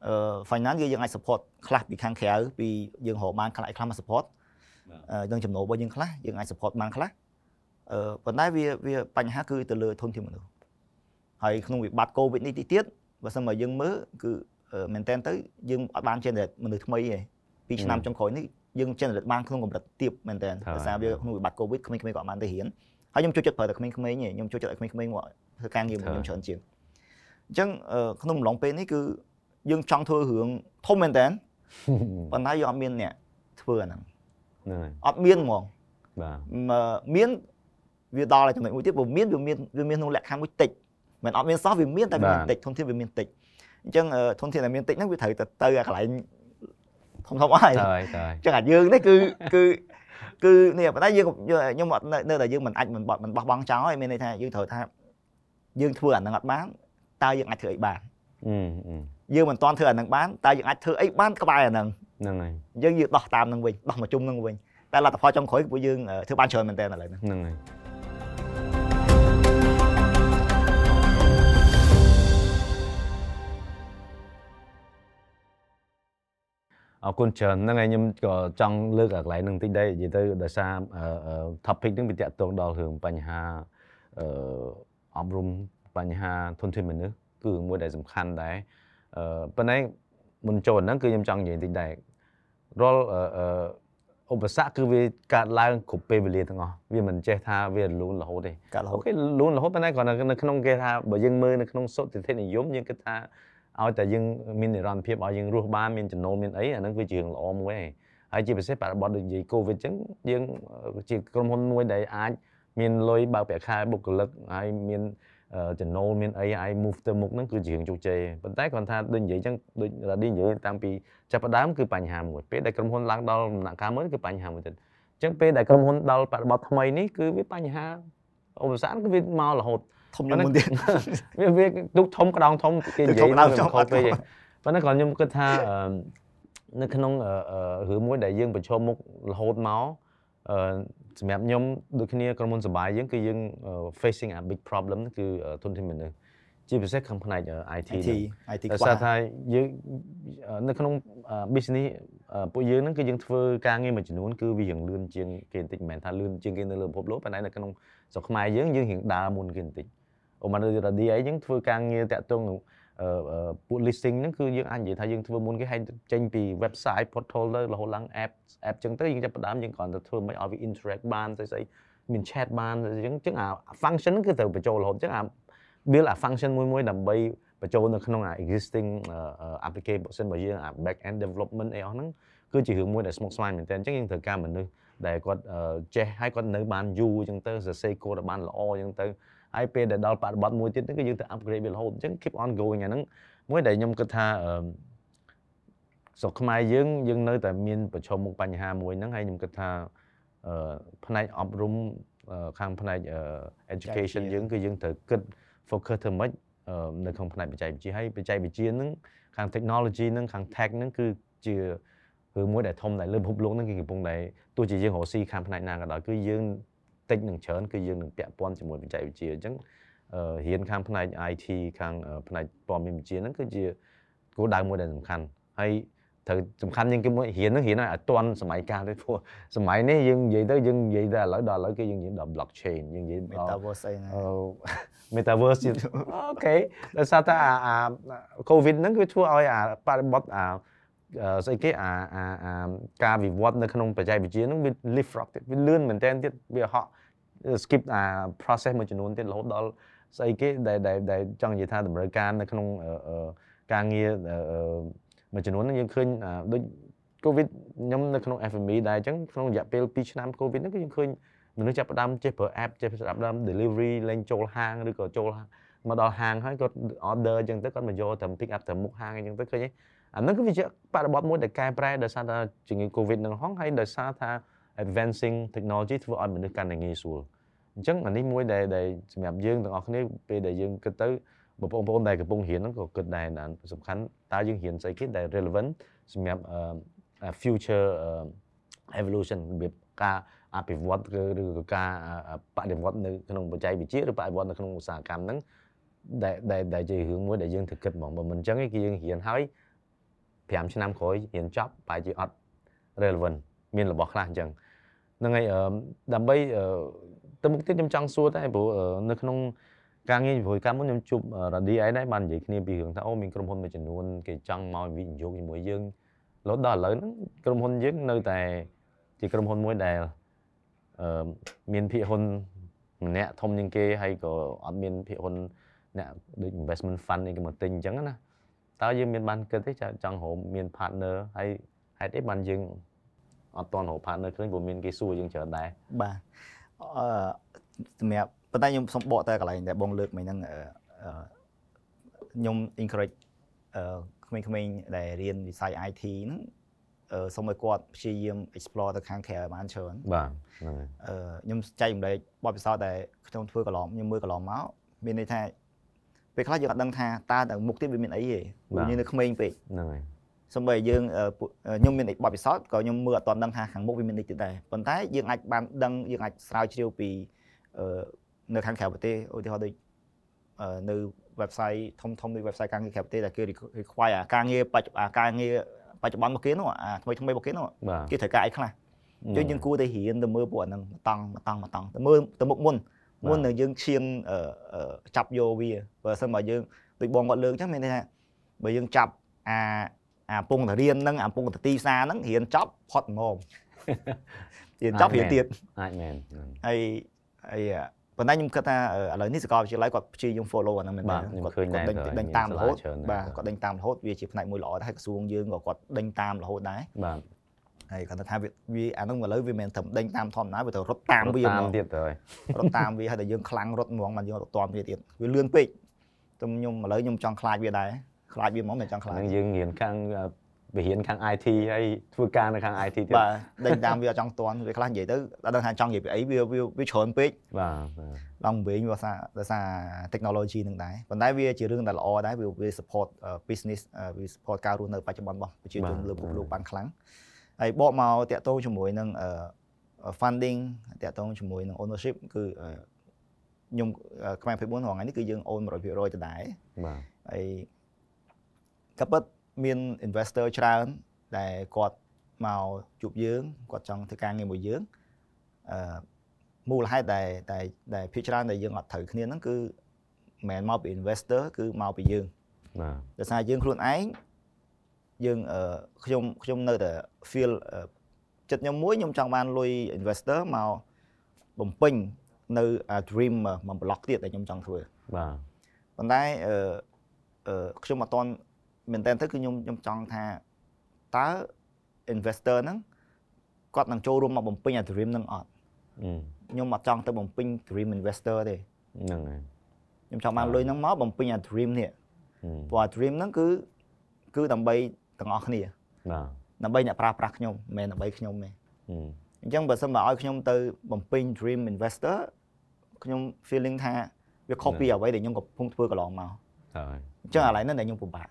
អឺ finance យើងអាច support ខ្លះពីខាងក្រៅពីយើងរកបានខ្លះខ្លះមក support នឹងចំណូលរបស់យើងខ្លះយើងអាច support បានខ្លះអឺប៉ុន្តែវាវាបញ្ហាគឺទៅលើធនធានមនុស្ស ហើយក្នុងវិបត្តិ COVID នេះទៀតបើសិនមកយើងមើលគឺមែនតើទៅយើងអត់បាន generate មនុស្សថ្មីទេពីឆ្នាំចុងក្រោយនេះយើង generate បានក្នុងកម្រិតទាបមែនតើដោយសារវាក្នុងវិបត្តិ COVID ក្មេងៗក៏អត់បានទៅរៀនហើយខ្ញុំចូលចិត្តប្រើតែក្មេងៗទេខ្ញុំចូលចិត្តឲ្យក្មេងៗមកធ្វើការងារមួយខ្ញុំច្រើនជាងអញ្ចឹងក្នុងអំឡុងពេលនេះគឺយើងចង់ធ្វើរឿងធំមែនតើប៉ុន្តែយើងអត់មានអ្នកធ្វើអាហ្នឹងហ្នឹងហើយអត់មានហ្មងបាទមានវាដល់ចំណុចមួយទៀតព្រោះមានវាមានវាមានក្នុងលក្ខខណ្ឌមួយតិច មិនអត់មានសោះវាមានតែវាមានតិចធនធានវាមានតិចអញ្ចឹងធនធានដែលមានតិចហ្នឹងវាត្រូវទៅទៅអាកន្លែងធំធំហើយហើយហើយអញ្ចឹងអាយើងនេះគឺគឺគឺនេះប៉ុន្តែយើងខ្ញុំអត់នៅតែយើងមិនអាចមិនបត់មិនបោះបង់ចោលហើយមានន័យថាយើងត្រូវថាយើងធ្វើអានឹងអត់បានតើយើងអាចធ្វើអីបានយើងមិនទាន់ធ្វើអានឹងបានតើយើងអាចធ្វើអីបានក្បែរអានឹងហ្នឹងហើយយើងយើងដោះតាមនឹងវិញដោះមកជុំនឹងវិញតែលទ្ធផលចុងក្រោយគឺពួកយើងធ្វើបានច្រើនមែនតើឥឡូវហ្នឹងហើយ អរគុណច្រើនហ្នឹងហើយខ្ញុំក៏ចង់លើកអាកន្លែងហ្នឹងតិចដែរនិយាយទៅដោយសារអឺអឺ topic ហ្នឹងវាតាក់ទងដល់រឿងបញ្ហាអឺអប់រំបញ្ហាធនធានមនុស្សគឺមួយដែលសំខាន់ដែរអឺប៉ុន្តែមុនចូលហ្នឹងគឺខ្ញុំចង់និយាយតិចដែររាល់អឺអឺឧបសគ្គគឺវាកើតឡើងគ្រប់ពេលវេលាទាំងអស់វាមិនចេះថាវារលូនរហូតទេកាត់រហូអូតខេលូនរហូតប៉ុន្តែគ្រាន់តែនៅក្នុងគេថាបើយើងមើលនៅក្នុងសុតិធិនិយមយើងគិតថា ឲ្យតែយើងមាននិរន្តរភាពឲ្យយើងរស់បានមានចំណូលមានអីអាហ្នឹងគឺជារឿងល្អមួយហើយហើយជាពិសេសបរិបទដូចនិយាយ COVID អញ្ចឹងយើងជាក្រុមហ៊ុនមួយដែលអាចមានលុយបើកប្រាក់ខែបុគ្គលិកហើយមានចំណូលមានអីឲ្យ move ទៅមុខហ្នឹងគឺជារឿងជោគជ័យប៉ុន្តែគ្រាន់ថាដូចនិយាយអញ្ចឹងដូចរ៉ាឌីនិយាយតាំងពីចាប់ផ្ដើមគឺបញ្ហាមួយពេលដែលក្រុមហ៊ុនឡើងដល់ដំណាក់កាលមួយគឺបញ្ហាមួយទៀតអញ្ចឹងពេលដែលក្រុមហ៊ុនដល់បរិបទថ្មីនេះគឺវាបញ្ហាឧបសគ្គគឺវាមករហូត ធំជាងមុនទៀតវាវាទុកធំក្តោងធំគេនិយាយទុកក្តោងធំខុសពេកអត់ឯងប៉ុន្តែគាត់ខ្ញុំគិតថាអឺនៅក្នុងអឺអឺរឿងមួយដែលយើងប្រឈមមុខរហូតមកអឺសម្រាប់ខ្ញុំដូចគ្នាក្រុមហ៊ុនសបាយយើងគឺយើង facing a big problem ហ្នឹងគឺទុនធានមនុស្សជាពិសេសខាងផ្នែក IT IT ហ្នឹង IT ដោយខ្វះសារថាយើងអឺនៅក្នុងអឺ business អឺពួកយើងហ្នឹងគឺយើងធ្វើការងារមួយចំនួនគឺវារៀងលឿនជាងគេបន្តិចមិនមែនថាលឿនជាងគេនៅលើពិភពលោកប៉ុន្តែនៅក្នុងស្រុកខ្មែរយើងយើងរៀងដើរមុនគេបន្តិច ឧបមានៅរ៉ាឌីអីយើងធ្វើការងារតាក់ទងនឹងអឺអឺពួក listing ហ្នឹងគឺយើងអាចនិយាយថាយើងធ្វើមុនគេហើយចេញពី website portal ទៅរហូតឡើង app app ចឹងទៅយើងចាប់ផ្ដើមយើងគ្រាន់តែធ្វើមិនឲ្យវា interact បានស្អីស្អីមាន chat បានអញ្ចឹងអញ្ចឹងអា function ហ្នឹងគឺត្រូវបញ្ចូលរហូតអញ្ចឹងអា build អា function មួយមួយដើម្បីបញ្ចូលនៅក្នុងអា existing អឺអឺ application របស់យើងអា back end development អីអស់ហ្នឹងគឺជារឿងមួយដែលស្មុគស្មាញមែនទែនអញ្ចឹងយើងត្រូវការមនុស្សដែលគាត់អឺចេះហើយគាត់នៅបានយូរអញ្ចឹងទៅសរសេរកូដឲ្យបានល្អអញ្ចឹងទៅ ហើយពេលដែលដល់បរិបត្តិមួយទៀតហ្នឹងគឺយើងត្រូវ upgrade វារហូតអញ្ចឹង keep on going អាហ្នឹងមួយដែលខ្ញុំគិតថាអឺស្រុកខ្មែរយើងយើងនៅតែមានប្រឈមមុខបញ្ហាមួយហ្នឹងហើយខ្ញុំគិតថាអឺផ្នែកអប់រំអឺខាងផ្នែកអឺ education វិទ្យាយើងគឺយើងត្រូវគិត focus ធ្វើម៉េចអឺនៅក្នុងផ្នែកបច្ចេកវិទ្យាហើយបច្ចេកវិទ្យាហ្នឹងខាង technology ហ្នឹងខាង tech ហ្នឹងគឺជារឿងមួយដែលធំដែលលើពិភពលោកហ្នឹងគឺកំពុងតែទោះជាយើងរកស៊ីខាងផ្នែកណាក៏ដោយគឺយើង តិចនឹងច្រើនគឺយើងនឹងពាក់ព័ន្ធជាមួយបច្ចេកវិទ្យាអញ្ចឹងអឺរៀនខាងផ្នែក IT ខាងអឺផ្នែកព័ត៌មានវិទ្យាហ្នឹងគឺជាគោលដៅមួយដែលសំខាន់ហើយត្រូវសំខាន់ជាងគេមួយរៀនហ្នឹងរៀនឲ្យអត់ទាន់សម័យកាលទេព្រោះសម័យនេះយើងនិយាយទៅយើងនិយាយតែឥឡូវដល់ឥឡូវគឺយើងនិយាយដល់ blockchain យើងនិយាយដល់ Metaverse អីហ្នឹងអឺ metaverse ទៀតអូខេដោយសារតែអាអា covid ហ្នឹងគឺធ្វើឲ្យអាបរិបទអាអឺ ស្អីគេអាអាអាការវិវត្តនៅក្នុងបច្ចេកវិទ្យាហ្នឹងវា leapfrog ទៀតវាលឿនមែនតើទៀតវាហក់ skip អា process មួយចំនួនទៀតរហូតដល់ស្អីគេដែលដែលដែលចង់និយាយថាតម្រូវការនៅក្នុងអឺអឺការងារអឺអឺមួយចំនួនហ្នឹងយើងឃើញអាដូច covid ខ្ញុំនៅក្នុង FME ដែរអញ្ចឹងក្នុងរយៈពេល2ឆ្នាំ covid ហ្នឹងគឺយើងឃើញមនុស្សចាប់ផ្ដើមចេះប្រើ app ចេះចាប់ផ្ដើម delivery លេងចូលហាងឬក៏ចូលមកដល់ហាងហើយគាត់ order អញ្ចឹងទៅគាត់មកយកទៅ pick up ទៅមុខហាងអញ្ចឹងទៅឃើញទេ អាហ្នឹងគឺវាជាបរិបទមួយដែលកែប្រែដោយសារតែជំងឺ Covid ហ្នឹងហងហើយដោយសារថា advancing technology ធ្វើឲ្យមនុស្សកាន់តែងាយស្រួលអញ្ចឹងអានេះមួយដែលដែលសម្រាប់យើងទាំងអស់គ្នាពេលដែលយើងគិតទៅបងប្អូនដែលកំពុងរៀនហ្នឹងក៏គិតដែរណាសំខាន់តើយើងរៀនស្អីគេដែល relevant សម្រាប់អឺ future អឺ evolution របៀបការអភិវឌ្ឍគឺឬក៏ការបដិវត្តនៅក្នុងបច្ចេកវិទ្យាឬបដិវត្តនៅក្នុងឧស្សាហកម្មហ្នឹងដែលដែលដែលជារឿងមួយដែលយើងត្រូវគិតហ្មងបើមិនអញ្ចឹងទេគឺយើងរៀនហើយ 5ឆ្នាំក្រោយរៀនចប់បែរជាអត់ relevant មានរបស់ខ្លះអញ្ចឹងហ្នឹងហើយអឺដើម្បីអឺទៅមុខទៀតខ្ញុំចង់សួរតែព្រោះអឺនៅក្នុងការងារជំនួយកម្មមុនខ្ញុំជួបរ៉ាឌីអីដែរបាននិយាយគ្នាពីរឿងថាអូមានក្រុមហ៊ុនមួយចំនួនគេចង់មកវិនិយោគជាមួយយើងរហូតដល់ឥឡូវហ្នឹងក្រុមហ៊ុនយើងនៅតែជាក្រុមហ៊ុនមួយដែលអឺមានភាគហ៊ុនម្នាក់ធំជាងគេហើយក៏អត់មានភាគហ៊ុនអ្នកដូច investment fund អីគេមកទិញអញ្ចឹងណា តើយើងមានបានគិតទេចង់រកមាន partner ហើយហេតុអីបានយើងអត់តន់រក partner ឃើញព្រោះមានគេសួរយើងច្រើនដែរបាទអឺសម្រាប់ប៉ុន្តែខ្ញុំសូមបកតែកន្លែងដែលបងលើកមិញហ្នឹងអឺអឺខ្ញុំ encourage អឺក្មេងៗដែលរៀនវិស័យ IT ហ្នឹងអឺសូមឲ្យគាត់ព្យាយាម explore ទៅខាងក្រៅឲ្យបានច្រើនបាទហ្នឹងហើយអឺខ្ញុំចែករំលែកបទពិសោធន៍ដែលខ្ញុំធ្វើកន្លងខ្ញុំមើលកន្លងមកមានន័យថា ពេលខ្លះយើងអត់ដឹងថាតើទៅមុខទៀតវាមានអីទេព្រោះយើងនៅក្មេងពេកហ្នឹងហើយសំបីយើងអឺពួកខ្ញុំមានបទពិសោធន៍ក៏ខ្ញុំមើលអត់ទាន់ដឹងថាខាងមុខវាមាននេះទៀតដែរប៉ុន្តែយើងអាចបានដឹងយើងអាចស្រាវជ្រាវពីអឺនៅខាងក្រៅប្រទេសឧទាហរណ៍ដូចអឺនៅ website ធំធំដូច website ការងារក្រៅប្រទេសដែលគេ require អាការងារបច្ចុប្បន្នអាការងារបច្ចុប្បន្នរបស់គេនោះអាថ្មីថ្មីរបស់គេនោះបាទគេត្រូវការអីខ្លះអញ្ចឹងយើងគួរតែរៀនទៅមើលពួកអាហ្នឹងតង់តង់តង់ទៅមើលទៅមុខមុន មុននឹងយើងឈានអឺអឺចាប់យកវាបើមិនបើយើងដូចបងគាត់លើកអញ្ចឹងមានន័យថាបើយើងចាប់អាអាពងតារៀនហ្នឹងអាពងតាទីផ្សារហ្នឹងរៀនចប់ផុតហ្មងរៀនចប់រៀនទៀតអាចមែនហ្នឹងហើយហើយអ่ะប៉ុន្តែខ្ញុំគិតថាអឺឥឡូវនេះសាកលវិទ្យាល័យគាត់ព្យាយាម follow អាហ្នឹងមែនបាទទេខ្ញុំគាត់ឃើញគាត់ដែរដេញទៅដេញមានតាមរហូតសាលាច្រើនដែរបាទគាត់ដេញតាមរហូតវាជាផ្នែកមួយល្អដែរហើយក្រសួងយើងក៏គាត់ដេញតាមរហូតដែរបាទ ហើយគាត់ថាវាវាអាហ្នឹងឥឡូវវាមិនមែនត្រឹមដេញតាមធម្មតាវាទៅរត់តាមវាតាហ្មមងទៀតទៅហើយរត់តាមវាហើយតែយើងខ្លាំងរត់ហ្មងមិនយើងរត់តាមវាទៀតវាលឿនពេកតែខ្ញុំឥឡូវខ្ញុំចង់ខ្លាចវាដែរខ្លាចវាហ្មងមិនចង់ខ្លាចហ្នឹងយើងរៀនខាងអឺវិរៀនខាង IT ហើយធ្វើការនៅខាង IT ទៀតបាទដេញតាមវាអត់ចង់តាន់វាខ្លះនិយាយទៅអត់ដឹងថាចង់និយាយពីអីវាវាវាច្រើនពេកបាទបាទឡើងវិញវាសារដោយសារ technology នឹងដែរប៉ុន្តែវាជារឿងដែលល្អដែរវាវា support អឺ business អឺវា support ការរស់នៅបច្ចុប្បន្នរបស់ប្រជាជនលើពិភពលោកបានខ្លាំង ហើយបកមកតាក់ទងជាមួយនឹងអឺ funding តាក់ទងជាមួយនឹង ownership គឺអឺខ្ញុំអឺខ្មែរ24ថ្ងៃនេះគឺយើង own 100%ទៅដែរបាទហើយក៏ពិតមាន investor ច្រើនដែលគាត់មកជួបយើងគាត់ចង់ធ្វើការងារមួយយើងអឺមូលហេតុដែលដែលដែលភាគច្រើនដែលយើងអត់ត្រូវគ្នាហ្នឹងគឺមិនមែនមកពី investor គឺមកពីយើងបាទដោយសារយើងខ្លួនឯង យើងអឺខ្ញុំខ្ញុំនៅតែ feel អឺចិត្តខ្ញុំមួយខ្ញុំចង់បានលុយ investor មកបំពេញនៅអា dream មួយ block ទៀតដែលខ្ញុំចង់ធ្វើបាទប៉ុន្តែអឺអឺខ្ញុំអត់តន់មែនតើទៅគឺខ្ញុំខ្ញុំចង់ថាតើ investor ហ្នឹងគាត់នឹងចូលរួមមកបំពេញអា dream ហ្នឹងអត់អឺខ្ញុំអត់ចង់ទៅបំពេញ dream investor ទេហ្នឹងហើយខ្ញុំចង់បានលុយហ្នឹងមកបំពេញអា dream នេះអឺព្រោះអា dream ហ្នឹងគឺគឺដើម្បី ទាំងអស់គ្នាបាទដើម្បីអ្នកប្រើប្រាស់ខ្ញុំមិនមែនដើម្បីខ្ញុំទេអឺអញ្ចឹងបើសិនបើឲ្យខ្ញុំទៅបំពេញ dream investor ខ្ញុំ feeling ថាវាខុសពីអ្វីដែលខ្ញុំកំពុងធ្វើកន្លងមកហើយអញ្ចឹងឥឡូវហ្នឹងដែលខ្ញុំពិបាក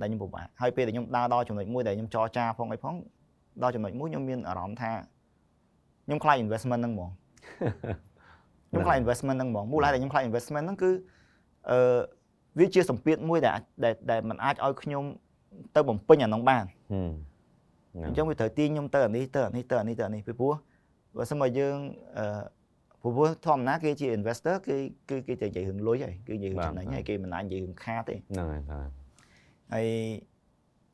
ដែលខ្ញុំពិបាកហើយពេលដែលខ្ញុំដើរដល់ចំណុចមួយដែលខ្ញុំចរចាផងអីផងដល់ចំណុចមួយខ្ញុំមានអារម្មណ៍ថាខ្ញុំខ្លាច investment ហ្នឹងហ្មងខ្ញុំខ្លាច investment ហ្នឹងហ្មងមូលហេតុដែលខ្ញុំខ្លាច investment ហ្នឹងគឺអឺវាជាសម្ពាធមួយដែលដែលដែលมันអាចឲ្យខ្ញុំ ទៅបំពេញអានោះបានហឹមអញ្ចឹងវាត្រូវទាញខ្ញុំទៅអានេះទៅអានេះទៅអានេះទៅអានេះពីព្រោះបើសិនមកយើងអឺព្រោះធម្មតាគេជា investor គេគឺគេតែនិយាយរឿងលុយហើយគឺនិយាយរឿងចំណេញហើយគេមិនអាចនិយាយរឿងខាតទេហ្នឹងហើយបាទហើយ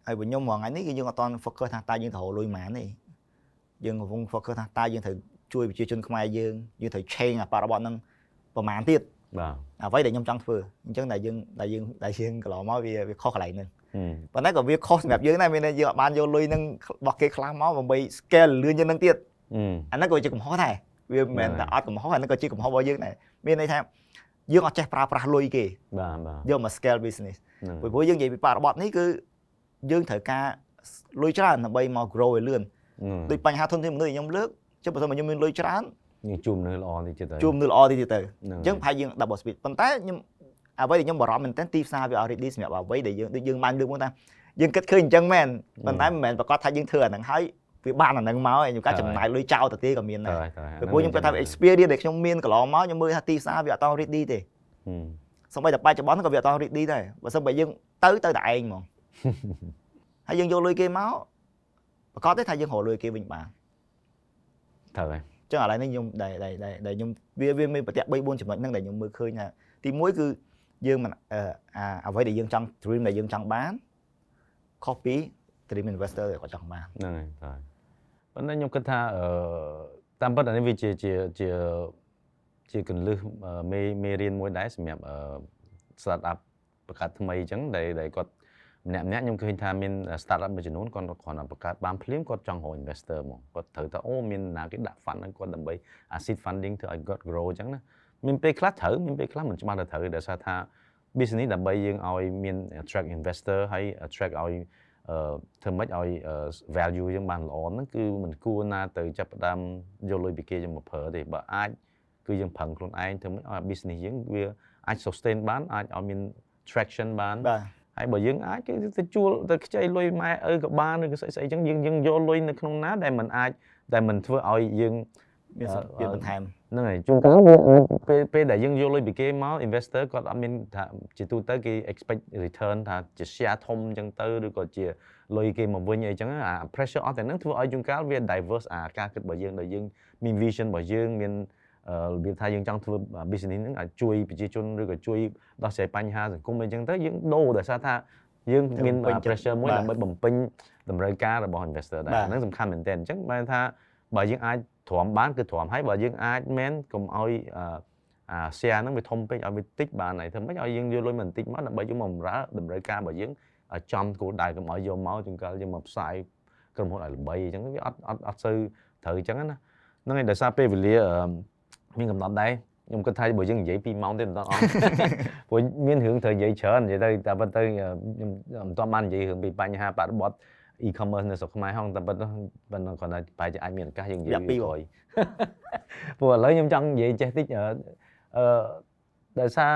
ហើយបើខ្ញុំរងថ្ងៃនេះគឺយើងអត់តន់ focus ថាតើយើងត្រូវរកលុយប៉ុន្មានទេយើងកំពុង focus ថាតើយើងត្រូវជួយប្រជាជនខ្មែរយើងយើងត្រូវ change អាបរិបទហ្នឹងប្រហែលទៀតបាទអ្វីដែលខ្ញុំចង់ធ្វើអញ្ចឹងដែលយើងដែលយើងដែលយើងកន្លងមកវាវាខុសកន្លែងហ្នឹងហឹម ប៉ុន្តែក៏វាខុសសម្រាប់យើងដែរមានន័យយើងអត់បានយកលុយហ្នឹងរបស់គេខ្លះមកដើម្បី scale លឿនជាងហ្នឹងទៀតអឺអាហ្នឹងក៏ជាកំហុសដែរវាមិនមែនហ្នឹងតែហើយអត់កំហុសអាហ្នឹងក៏ជាកំហុសរបស់យើងដែរមានន័យថាយើងអត់ចេះប្រើប្រាស់លុយគេបាទបាទយកមក scale business ហ្នឹងពីព្រោះយើងនិយាយពីបរិបទនេះគឺយើងត្រូវការលុយច្រើនដើម្បីមក grow ឲ្យលឿនហ្នឹងដូចបញ្ហាធនធានមនុស្សដែលខ្ញុំលើកចុះបើសិនមកខ្ញុំមានលុយច្រើនយើងជុំនៅល្អតិចទៀតទៅជួមនៅល្អតិចទៀតទៅហ្នឹងអញ្ចឹងប្រហែលយើង double speed ប៉ុន្តែខ្ញុំ អ្វីដែលខ្ញុំបារម្ភមែនទែនទីផ្សារវាអត់ ready សម្រាប់អ្វីដែលយើងដូចយើងបានលើកមកថាយើងគិតឃើញអញ្ចឹងមែនប៉ុន្តែមិនមែនប្រកាសថាយើងធ្វើអាហ្នឹងហើយវាបានអាហ្នឹងមកហើយខ្ញុំកាចំណាយលុយចោលទៅទេក៏មានដែរទៅហើយទៅហើយពីព្រោះខ្ញុំគិតថា experience ដែលខ្ញុំមានកន្លងមកខ្ញុំមើលថាទីផ្សារវាអត់ត ready ទេហឹមសូម្បីតែបច្ចុប្បន្នក៏វាអត់ត ready ដែរបើសិនបើយើងទៅទៅតែឯងហ្មងហើយយើងយកលុយគេមកប្រកាសទេថាយើងរកលុយគេវិញបានទៅហើយចឹងឥឡូវនេះខ្ញុំដែលដែលដែលដែលខ្ញុំវាវាមានប្រតិ3 4ចំណុចហ្នឹងដែលខ្ញុំមើលឃើញថាទី1គឺ យើងមិនអឺអាអ្វីដែលយើងចង់ dream ដែលយើងចង់បាន copy dream investor ដែលគាត់ចង់បានហ្នឹងហើយទៅហើយប៉ុន្តែខ្ញុំគិតថាអឺតាមពិតអានេះវាជាជាជាជាកន្លឹះអឺមេមេរៀនមួយដែរសម្រាប់អឺ start up បង្កើតថ្មីអញ្ចឹងដែលដែលគាត់ម្នាក់ម្នាក់ខ្ញុំឃើញថាមាន start up មួយចំនួនគាត់គ្រាន់តែបង្កើតបានភ្លាមគាត់ចង់រក investor ហ្មងគាត់ត្រូវថាអូមានណាគេដាក់ fund ហ្នឹងគាត់ដើម្បី seed funding ធ្វើឲ្យគាត់ grow អញ្ចឹងណា មានពេលខ្លះត្រូវមានពេលខ្លះមិនច្បាស់ទៅត្រូវដោយសារថា business ដើម្បីយើងឲ្យមាន attract investor ហើយ attract ឲ្យអឺធ្វើម៉េចឲ្យអឺ value យើងបានល្អហ្នឹងគឺមិនគួរណាទៅចាប់ផ្ដើមយកលុយពីគេយើងមកប្រើទេបើអាចគឺយើងប្រឹងខ្លួនឯងធ្វើម៉េចឲ្យ business យើងវាអាច sustain បានអាចឲ្យមាន traction បាន បាទ ហើយបើយើងអាចគឺទៅជួលទៅខ្ចីលុយម៉ែឪក៏បានឬក៏ស្អីស្អីចឹងយើងយើងយកលុយនៅក្នុងណាដែលมันអាចដែលมันធ្វើឲ្យយើង មានសម្ពាធបន្ថែម ហ្នឹងហើយជួនកាលវាអាចពេលពេលដែលយើងយកលុយពីគេមក investor គាត់អត់មានថាជាទូទៅគេ expect return ថាជា share ធំអញ្ចឹងទៅឬក៏ជាលុយគេមកវិញអីចឹងអា pressure អស់តែហ្នឹងធ្វើឲ្យជួនកាលវា diverse អាការគិតរបស់យើងដែលយើងមាន vision របស់យើងមានរបៀបថាយើងចង់ធ្វើ business ហ្នឹងអាចជួយប្រជាជនឬក៏ជួយដោះស្រាយបញ្ហាសង្គមអីចឹងទៅយើងដូរដោយសារថាយើងមាន pressure មួយដើម្បីបំពេញតម្រូវការរបស់ investor ដែរហ្នឹងសំខាន់មែនទែនអញ្ចឹងបានថា បើយើងអាចទ្រាំបានគឺទ្រាំហើយបើយើងអាចមែនកុំឲ្យអា share ហ្នឹងវាធំពេកឲ្យវាតិចបានហើយធ្វើម៉េចឲ្យយើងយកលុយមកបន្តិចមកដើម្បីយកមកបម្រើតម្រូវការរបស់យើងចំគោលដៅកុំឲ្យយកមកជួនកាលយើងមកផ្សាយក្រុមហ៊ុនឲ្យល្បីអញ្ចឹងវាអត់អត់អត់សូវត្រូវអញ្ចឹងណាហ្នឹងហើយដោយសារពេលវេលាមានកំណត់ដែរខ្ញុំគិតថាបើយើងនិយាយ2ម៉ោងទេមិនដល់អស់ព្រោះមានរឿងត្រូវនិយាយច្រើននិយាយទៅតែប៉ុន្តែខ្ញុំមិនទាន់បាននិយាយរឿងពីបញ្ហាបរិបត្តិ e-commerce នៅស្រុកខ្មែរហងតែប៉ុន្តែប៉ុន្តែគាត់ថាបែរជាអាចមានឱកាសយើងនិយាយពីក្រោយព្រោះឥឡូវខ្ញុំចង់និយាយចេះតិចអឺដោយសារ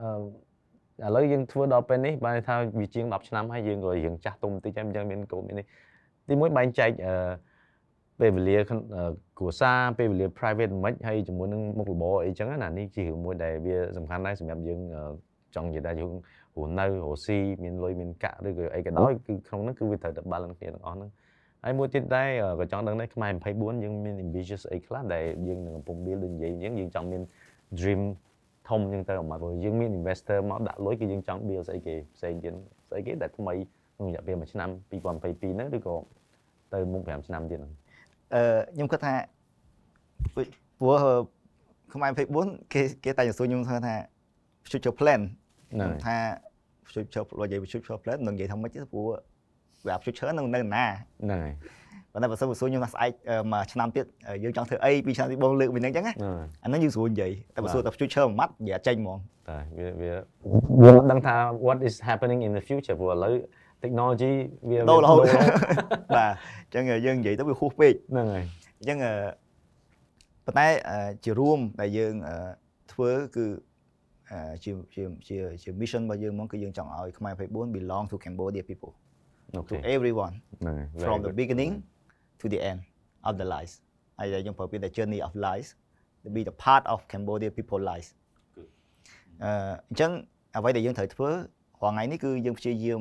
អឺឥឡូវយើងធ្វើដល់ពេលនេះបានថាវាជាង10ឆ្នាំហើយយើងក៏រៀងចាស់ទុំបន្តិចហើយអញ្ចឹងមានកូនមាននេះទីមួយបែងចែកអឺពេលវេលាគ្រួសារពេលវេលា private មិនហើយជាមួយនឹងមុខរបរអីចឹងណានេះជារឿងមួយដែលវាសំខាន់ដែរសម្រាប់យើងចង់និយាយថាយើង រស់នៅរស់ស៊ីមានលុយមានកាក់ឬក៏អីក៏ដោយគឺក្នុងហ្នឹងគឺវាត្រូវតែ balance គ្នាទាំងអស់ហ្នឹងហើយមួយទៀតដែរក៏ចង់ដឹងដែរខ្មែរ24យើងមាន ambitious អីខ្លះដែលយើងនឹងកំពុង build ដូចនិយាយអញ្ចឹងយើងចង់មាន dream ធំអញ្ចឹងទៅមកព្រោះយើងមាន investor មកដាក់លុយគឺយើងចង់ build ស្អីគេផ្សេងទៀតស្អីគេដែលថ្មីក្នុងរយៈពេល1ឆ្នាំ2022ហ្នឹងឬក៏ទៅមុខ5ឆ្នាំទៀតហ្នឹងអឺខ្ញុំគិតថាព្រោះខ្មែរ24គេគេតែសួរខ្ញុំថា future plan ហ្នឹងថា future និយាយ future plan នឹងនិយាយថាម៉េចទេព្រោះវា future នឹងនៅណាហ្នឹងហើយប៉ុន្តែបើសិនបើសួរខ្ញុំថាស្អែកមួយឆ្នាំទៀតយើងចង់ធ្វើអីពីឆ្នាំទីបងលើកវិញហ្នឹងអញ្ចឹងអាហ្នឹងយើងស្រួលនិយាយតែបើសួរតែ future មួយម៉ាត់និយាយចេញហ្មងតែវាវាយើងដឹងថា what is happening in the future ព្រោះឥឡូវ technology វាដូររហូតបាទអញ្ចឹងយើងនិយាយទៅវាហួសពេកហ្នឹងហើយអញ្ចឹងប៉ុន្តែជារួមដែលយើងធ្វើគឺ ជាជាជាជា mission របស់យើងមកគឺយើងចង់ឲ្យខ្មែរ24 belong to Cambodia people to everyone from the beginning to the end of the lives ហើយយើងប្រើពាក្យថា journey of lives to be the part of Cambodia people lives អឺអញ្ចឹងអ្វីដែលយើងត្រូវធ្វើរាល់ថ្ងៃនេះគឺយើងព្យាយាម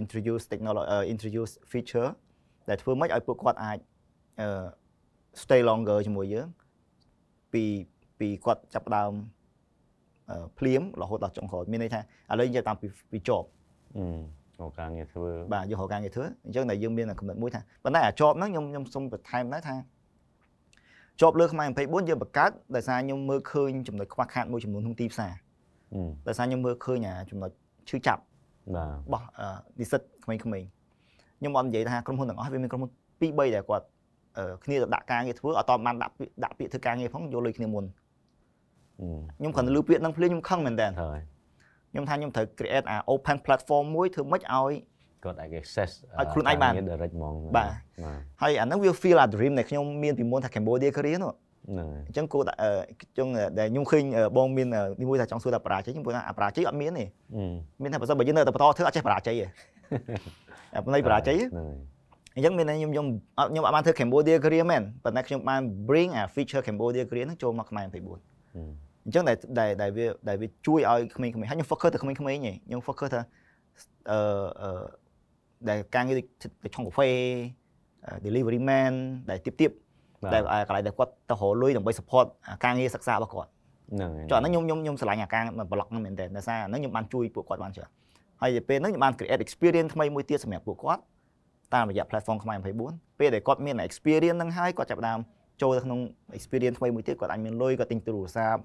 introduce technology uh, introduce feature ដែលធ្វើម៉េចឲ្យពួកគាត់អាច stay longer ជាមួយយើងពីពីគាត់ចាប់ដើម ភ្លាមរហូតដល់ចុងក្រោយមានន័យថាឥឡូវយើងតាមពីពីជាប់រកការងារធ្វើបាទយករកការងារធ្វើអញ្ចឹងតែយើងមានកំណត់មួយថាប៉ុន្តែអាជាប់ហ្នឹងខ្ញុំខ្ញុំសូមបន្ថែមដែរថាជាប់លើខ្មែរ24យើងបង្កើតដោយសារខ្ញុំមើលឃើញចំណុចខ្វះខាតមួយចំនួនក្នុងទីផ្សារដោយសារខ្ញុំមើលឃើញអាចំណុចឈឺចាប់បាទបោះនិស្សិតក្មេងៗខ្ញុំអត់និយាយថាក្រុមហ៊ុនទាំងអស់វាមានក្រុមហ៊ុន2 3ដែលគាត់គ្នាទៅដាក់ការងារធ្វើអត់តបានដាក់ដាក់ពាក្យធ្វើការងារផងយកលុយគ្នាមុន ខ្ញុំគ្រាន់តែលើពាក្យហ្នឹងភ្លាមខ្ញុំខឹងមែនតើខ្ញុំថាខ្ញុំត្រូវ create អា open platform មួយធ្វើម៉េចឲ្យគាត់អាច access ឲ្យខ្លួនឯងបាន direct ហ្មងបាទហើយអាហ្នឹងវា feel a dream ដែលខ្ញុំមានពីមុនថា Cambodia career នោះហ្នឹងអញ្ចឹងគួរតែចឹងដែលខ្ញុំឃើញបងមាននេះមួយថាចង់សួរថាបរាជ័យខ្ញុំព្រោះថាបរាជ័យអត់មានទេមានថាបើសិនបើយើងនៅតែបន្តធ្វើអត់ចេះបរាជ័យទេប៉ុន្តែបរាជ័យអញ្ចឹងមានខ្ញុំខ្ញុំខ្ញុំអត់បានធ្វើ Cambodia career មែនប៉ុន្តែខ្ញុំបាន bring a feature Cambodia career ហ្នឹងចូលមកខ្មែរ24 អញ្ចឹងដែលដែលវាដែលវាជួយឲ្យក្មេងៗហើយខ្ញុំ focus ទៅក្មេងៗឯងខ្ញុំ focus ថាអឺអឺដែលការងារទៅឆុងកាហ្វេ delivery man ដែលទៀបទៀបដែលកន្លែងដែលគាត់ទៅរកលុយដើម្បី support ការងារសិក្សារបស់គាត់ហ្នឹងហើយចុះអាហ្នឹងខ្ញុំខ្ញុំខ្ញុំឆ្លាញ់អាការ blog ហ្នឹងមែនតើដោយសារអាហ្នឹងខ្ញុំបានជួយពួកគាត់បានច្រើនហើយពេលហ្នឹងខ្ញុំបាន create experience ថ្មីមួយទៀតសម្រាប់ពួកគាត់តាមរយៈ platform ខ្មែរ24ពេលដែលគាត់មាន experience ហ្នឹងហើយគាត់ចាប់ផ្ដើម ចូលទៅក្នុង experience ថ្មីមួយទៀតគាត់អាចមានលុយគាត់ទិញទូរស័ព្ទ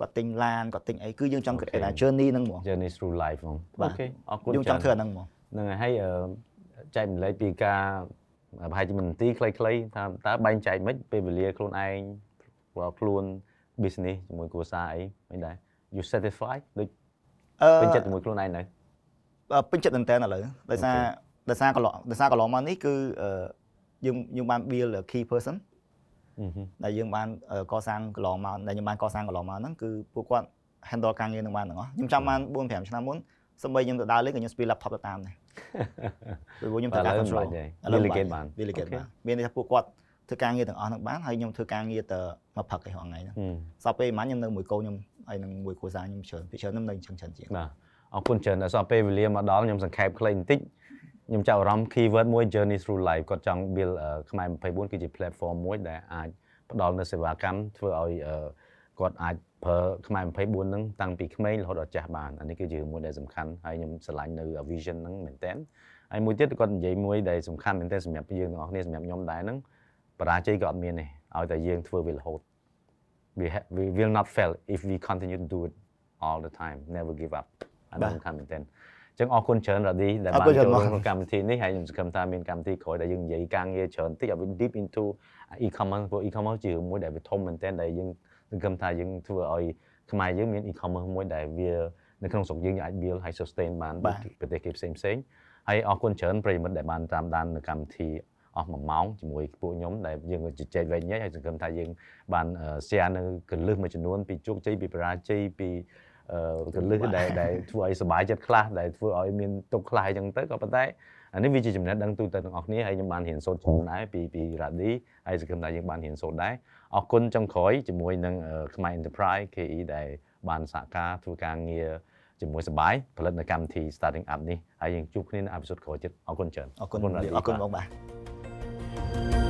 គាត់ទិញឡានគាត់ទិញអីគឺយើងចង់ create a journey ហ្នឹងហ្មង journey through life ហ្មងអូខេអរគុណយើងចង់ធ្វើអាហ្នឹងហ្មងហ្នឹងហើយចែកម្លែកពីការប្រហែលជាមិនទីខ្លីៗថាតើបែងចែកមិនពេលវេលាខ្លួនឯងខ្លួន business ជាមួយគ្រួសារអីមិនដែរ you satisfied ដូចពេញចិត្តជាមួយខ្លួនឯងនៅពេញចិត្តមែនតើឥឡូវដោយសារដោយសារកន្លងដោយសារកន្លងមកនេះគឺយើងយើងបាន build a key person ដែលយើងបានកសាងកន្លងមកដែលខ្ញុំបានកសាងកន្លងមកហ្នឹងគឺពួកគាត់ handle ការងារនឹងបានទាំងអស់ខ្ញុំចាំបាន4 5ឆ្នាំមុនសម្បីខ្ញុំទៅដើរលេងក៏ខ្ញុំ speed laptop ទៅតាមដែរព្រោះខ្ញុំត្រូវការ control ឥឡូវ delegate បាន delegate បានមានន័យថាពួកគាត់ធ្វើការងារទាំងអស់ហ្នឹងបានហើយខ្ញុំធ្វើការងារទៅមកផឹកឯហងៃហ្នឹងសពពេលម៉ាញ់ខ្ញុំនៅមួយកូនខ្ញុំហើយនឹងមួយគ្រួសារខ្ញុំច្រើនពីច្រើនខ្ញុំនៅអញ្ចឹងច្រើនជាងបាទអរគុណច្រើនដល់សពពេលវេលាមកដល់ខ្ញុំសង្ខេបខ្លីបន្តិច ខ្ញុំចាប់អារម្មណ៍ keyword មួយ journey through life គាត់ចង់ build អឺខ្មែរ24គឺជា platform មួយដែលអាចផ្ដល់នូវសេវាកម្មធ្វើឲ្យអឺគាត់អាចប្រើខ្មែរ24ហ្នឹងតាំងពីក្មេងរហូតដល់ចាស់បានអានេះគឺជាមួយដែលសំខាន់ហើយខ្ញុំស្រឡាញ់នៅ vision ហ្នឹងមែនតើហើយមួយទៀតគាត់និយាយមួយដែលសំខាន់មែនតើសម្រាប់យើងទាំងអស់គ្នាសម្រាប់ខ្ញុំដែរហ្នឹងបរាជ័យក៏អត់មានទេឲ្យតែយើងធ្វើវារហូត we ha- we will not fail if we continue to do it all the time never give up អានេះសំខាន់មែនទែនអញ្ចឹងអរគុណច្រើនរ៉ាឌីដែលអរបានគុណច្រើនចូលមករួមក្នុងកម្មវិធីនេះហើយខ្ញុំសង្ឃឹមថាមានកម្មវិធីក្រោយដែលយើងនិយាយការងារច្រើនតិចឲ្យវា deep into e-commerce ព្រោះ e-commerce ជារឿងមួយដែលវាធំមែនទែនដែលយើងសង្ឃឹមថាយើងធ្វើឲ្យខ្មែរយើងមាន e-commerce មួយដែលវានៅក្នុងស្រុកយើងយើងអាច build ហើយ sustain បានបាទដូចប្រទេសគេផ្សេងផ្សេងៗហើយអរគុណច្រើនប្រិយមិត្តដែលបានតាមដាននៅកម្មវិធីអស់1ម៉ោងជាមួយពួកខ្ញុំដែលយើងក៏ជជែកវែងញែកហើយសង្ឃឹមថាយើងបានអឺ share នៅកលឹះមួយចំនួនពីជោគជ័យពីបរាជ័យពីអឺ កលឹះដែលដែលធ្វើឲ្យសុបាយចិត្តខ្លះដែលធ្វើឲ្យមានទុកខ្លះអញ្ចឹងទៅក៏ប៉ុន្តែអានេះវាជាចំណេះដឹងទូទៅទាំងអស់គ្នាហើយខ្ញុំបានរៀនសូត្រច្រើនដែរពីពីរ៉ាឌីហើយសង្ឃឹមថាយើងបានរៀនសូត្រដែរអរគុណចុងក្រោយជាមួយនឹងអឺខ្មែរ Enterprise KE ដែលបានសហការធ្វើការងារជាមួយសបាយផលិតនៅកម្មវិធី Starting Up នេះហើយយើងជួបគ្នានៅអេពីសូតក្រោយទៀតអរគុណច្រើនអរគុណរ៉ាឌីអរគុណបាទបងបាទ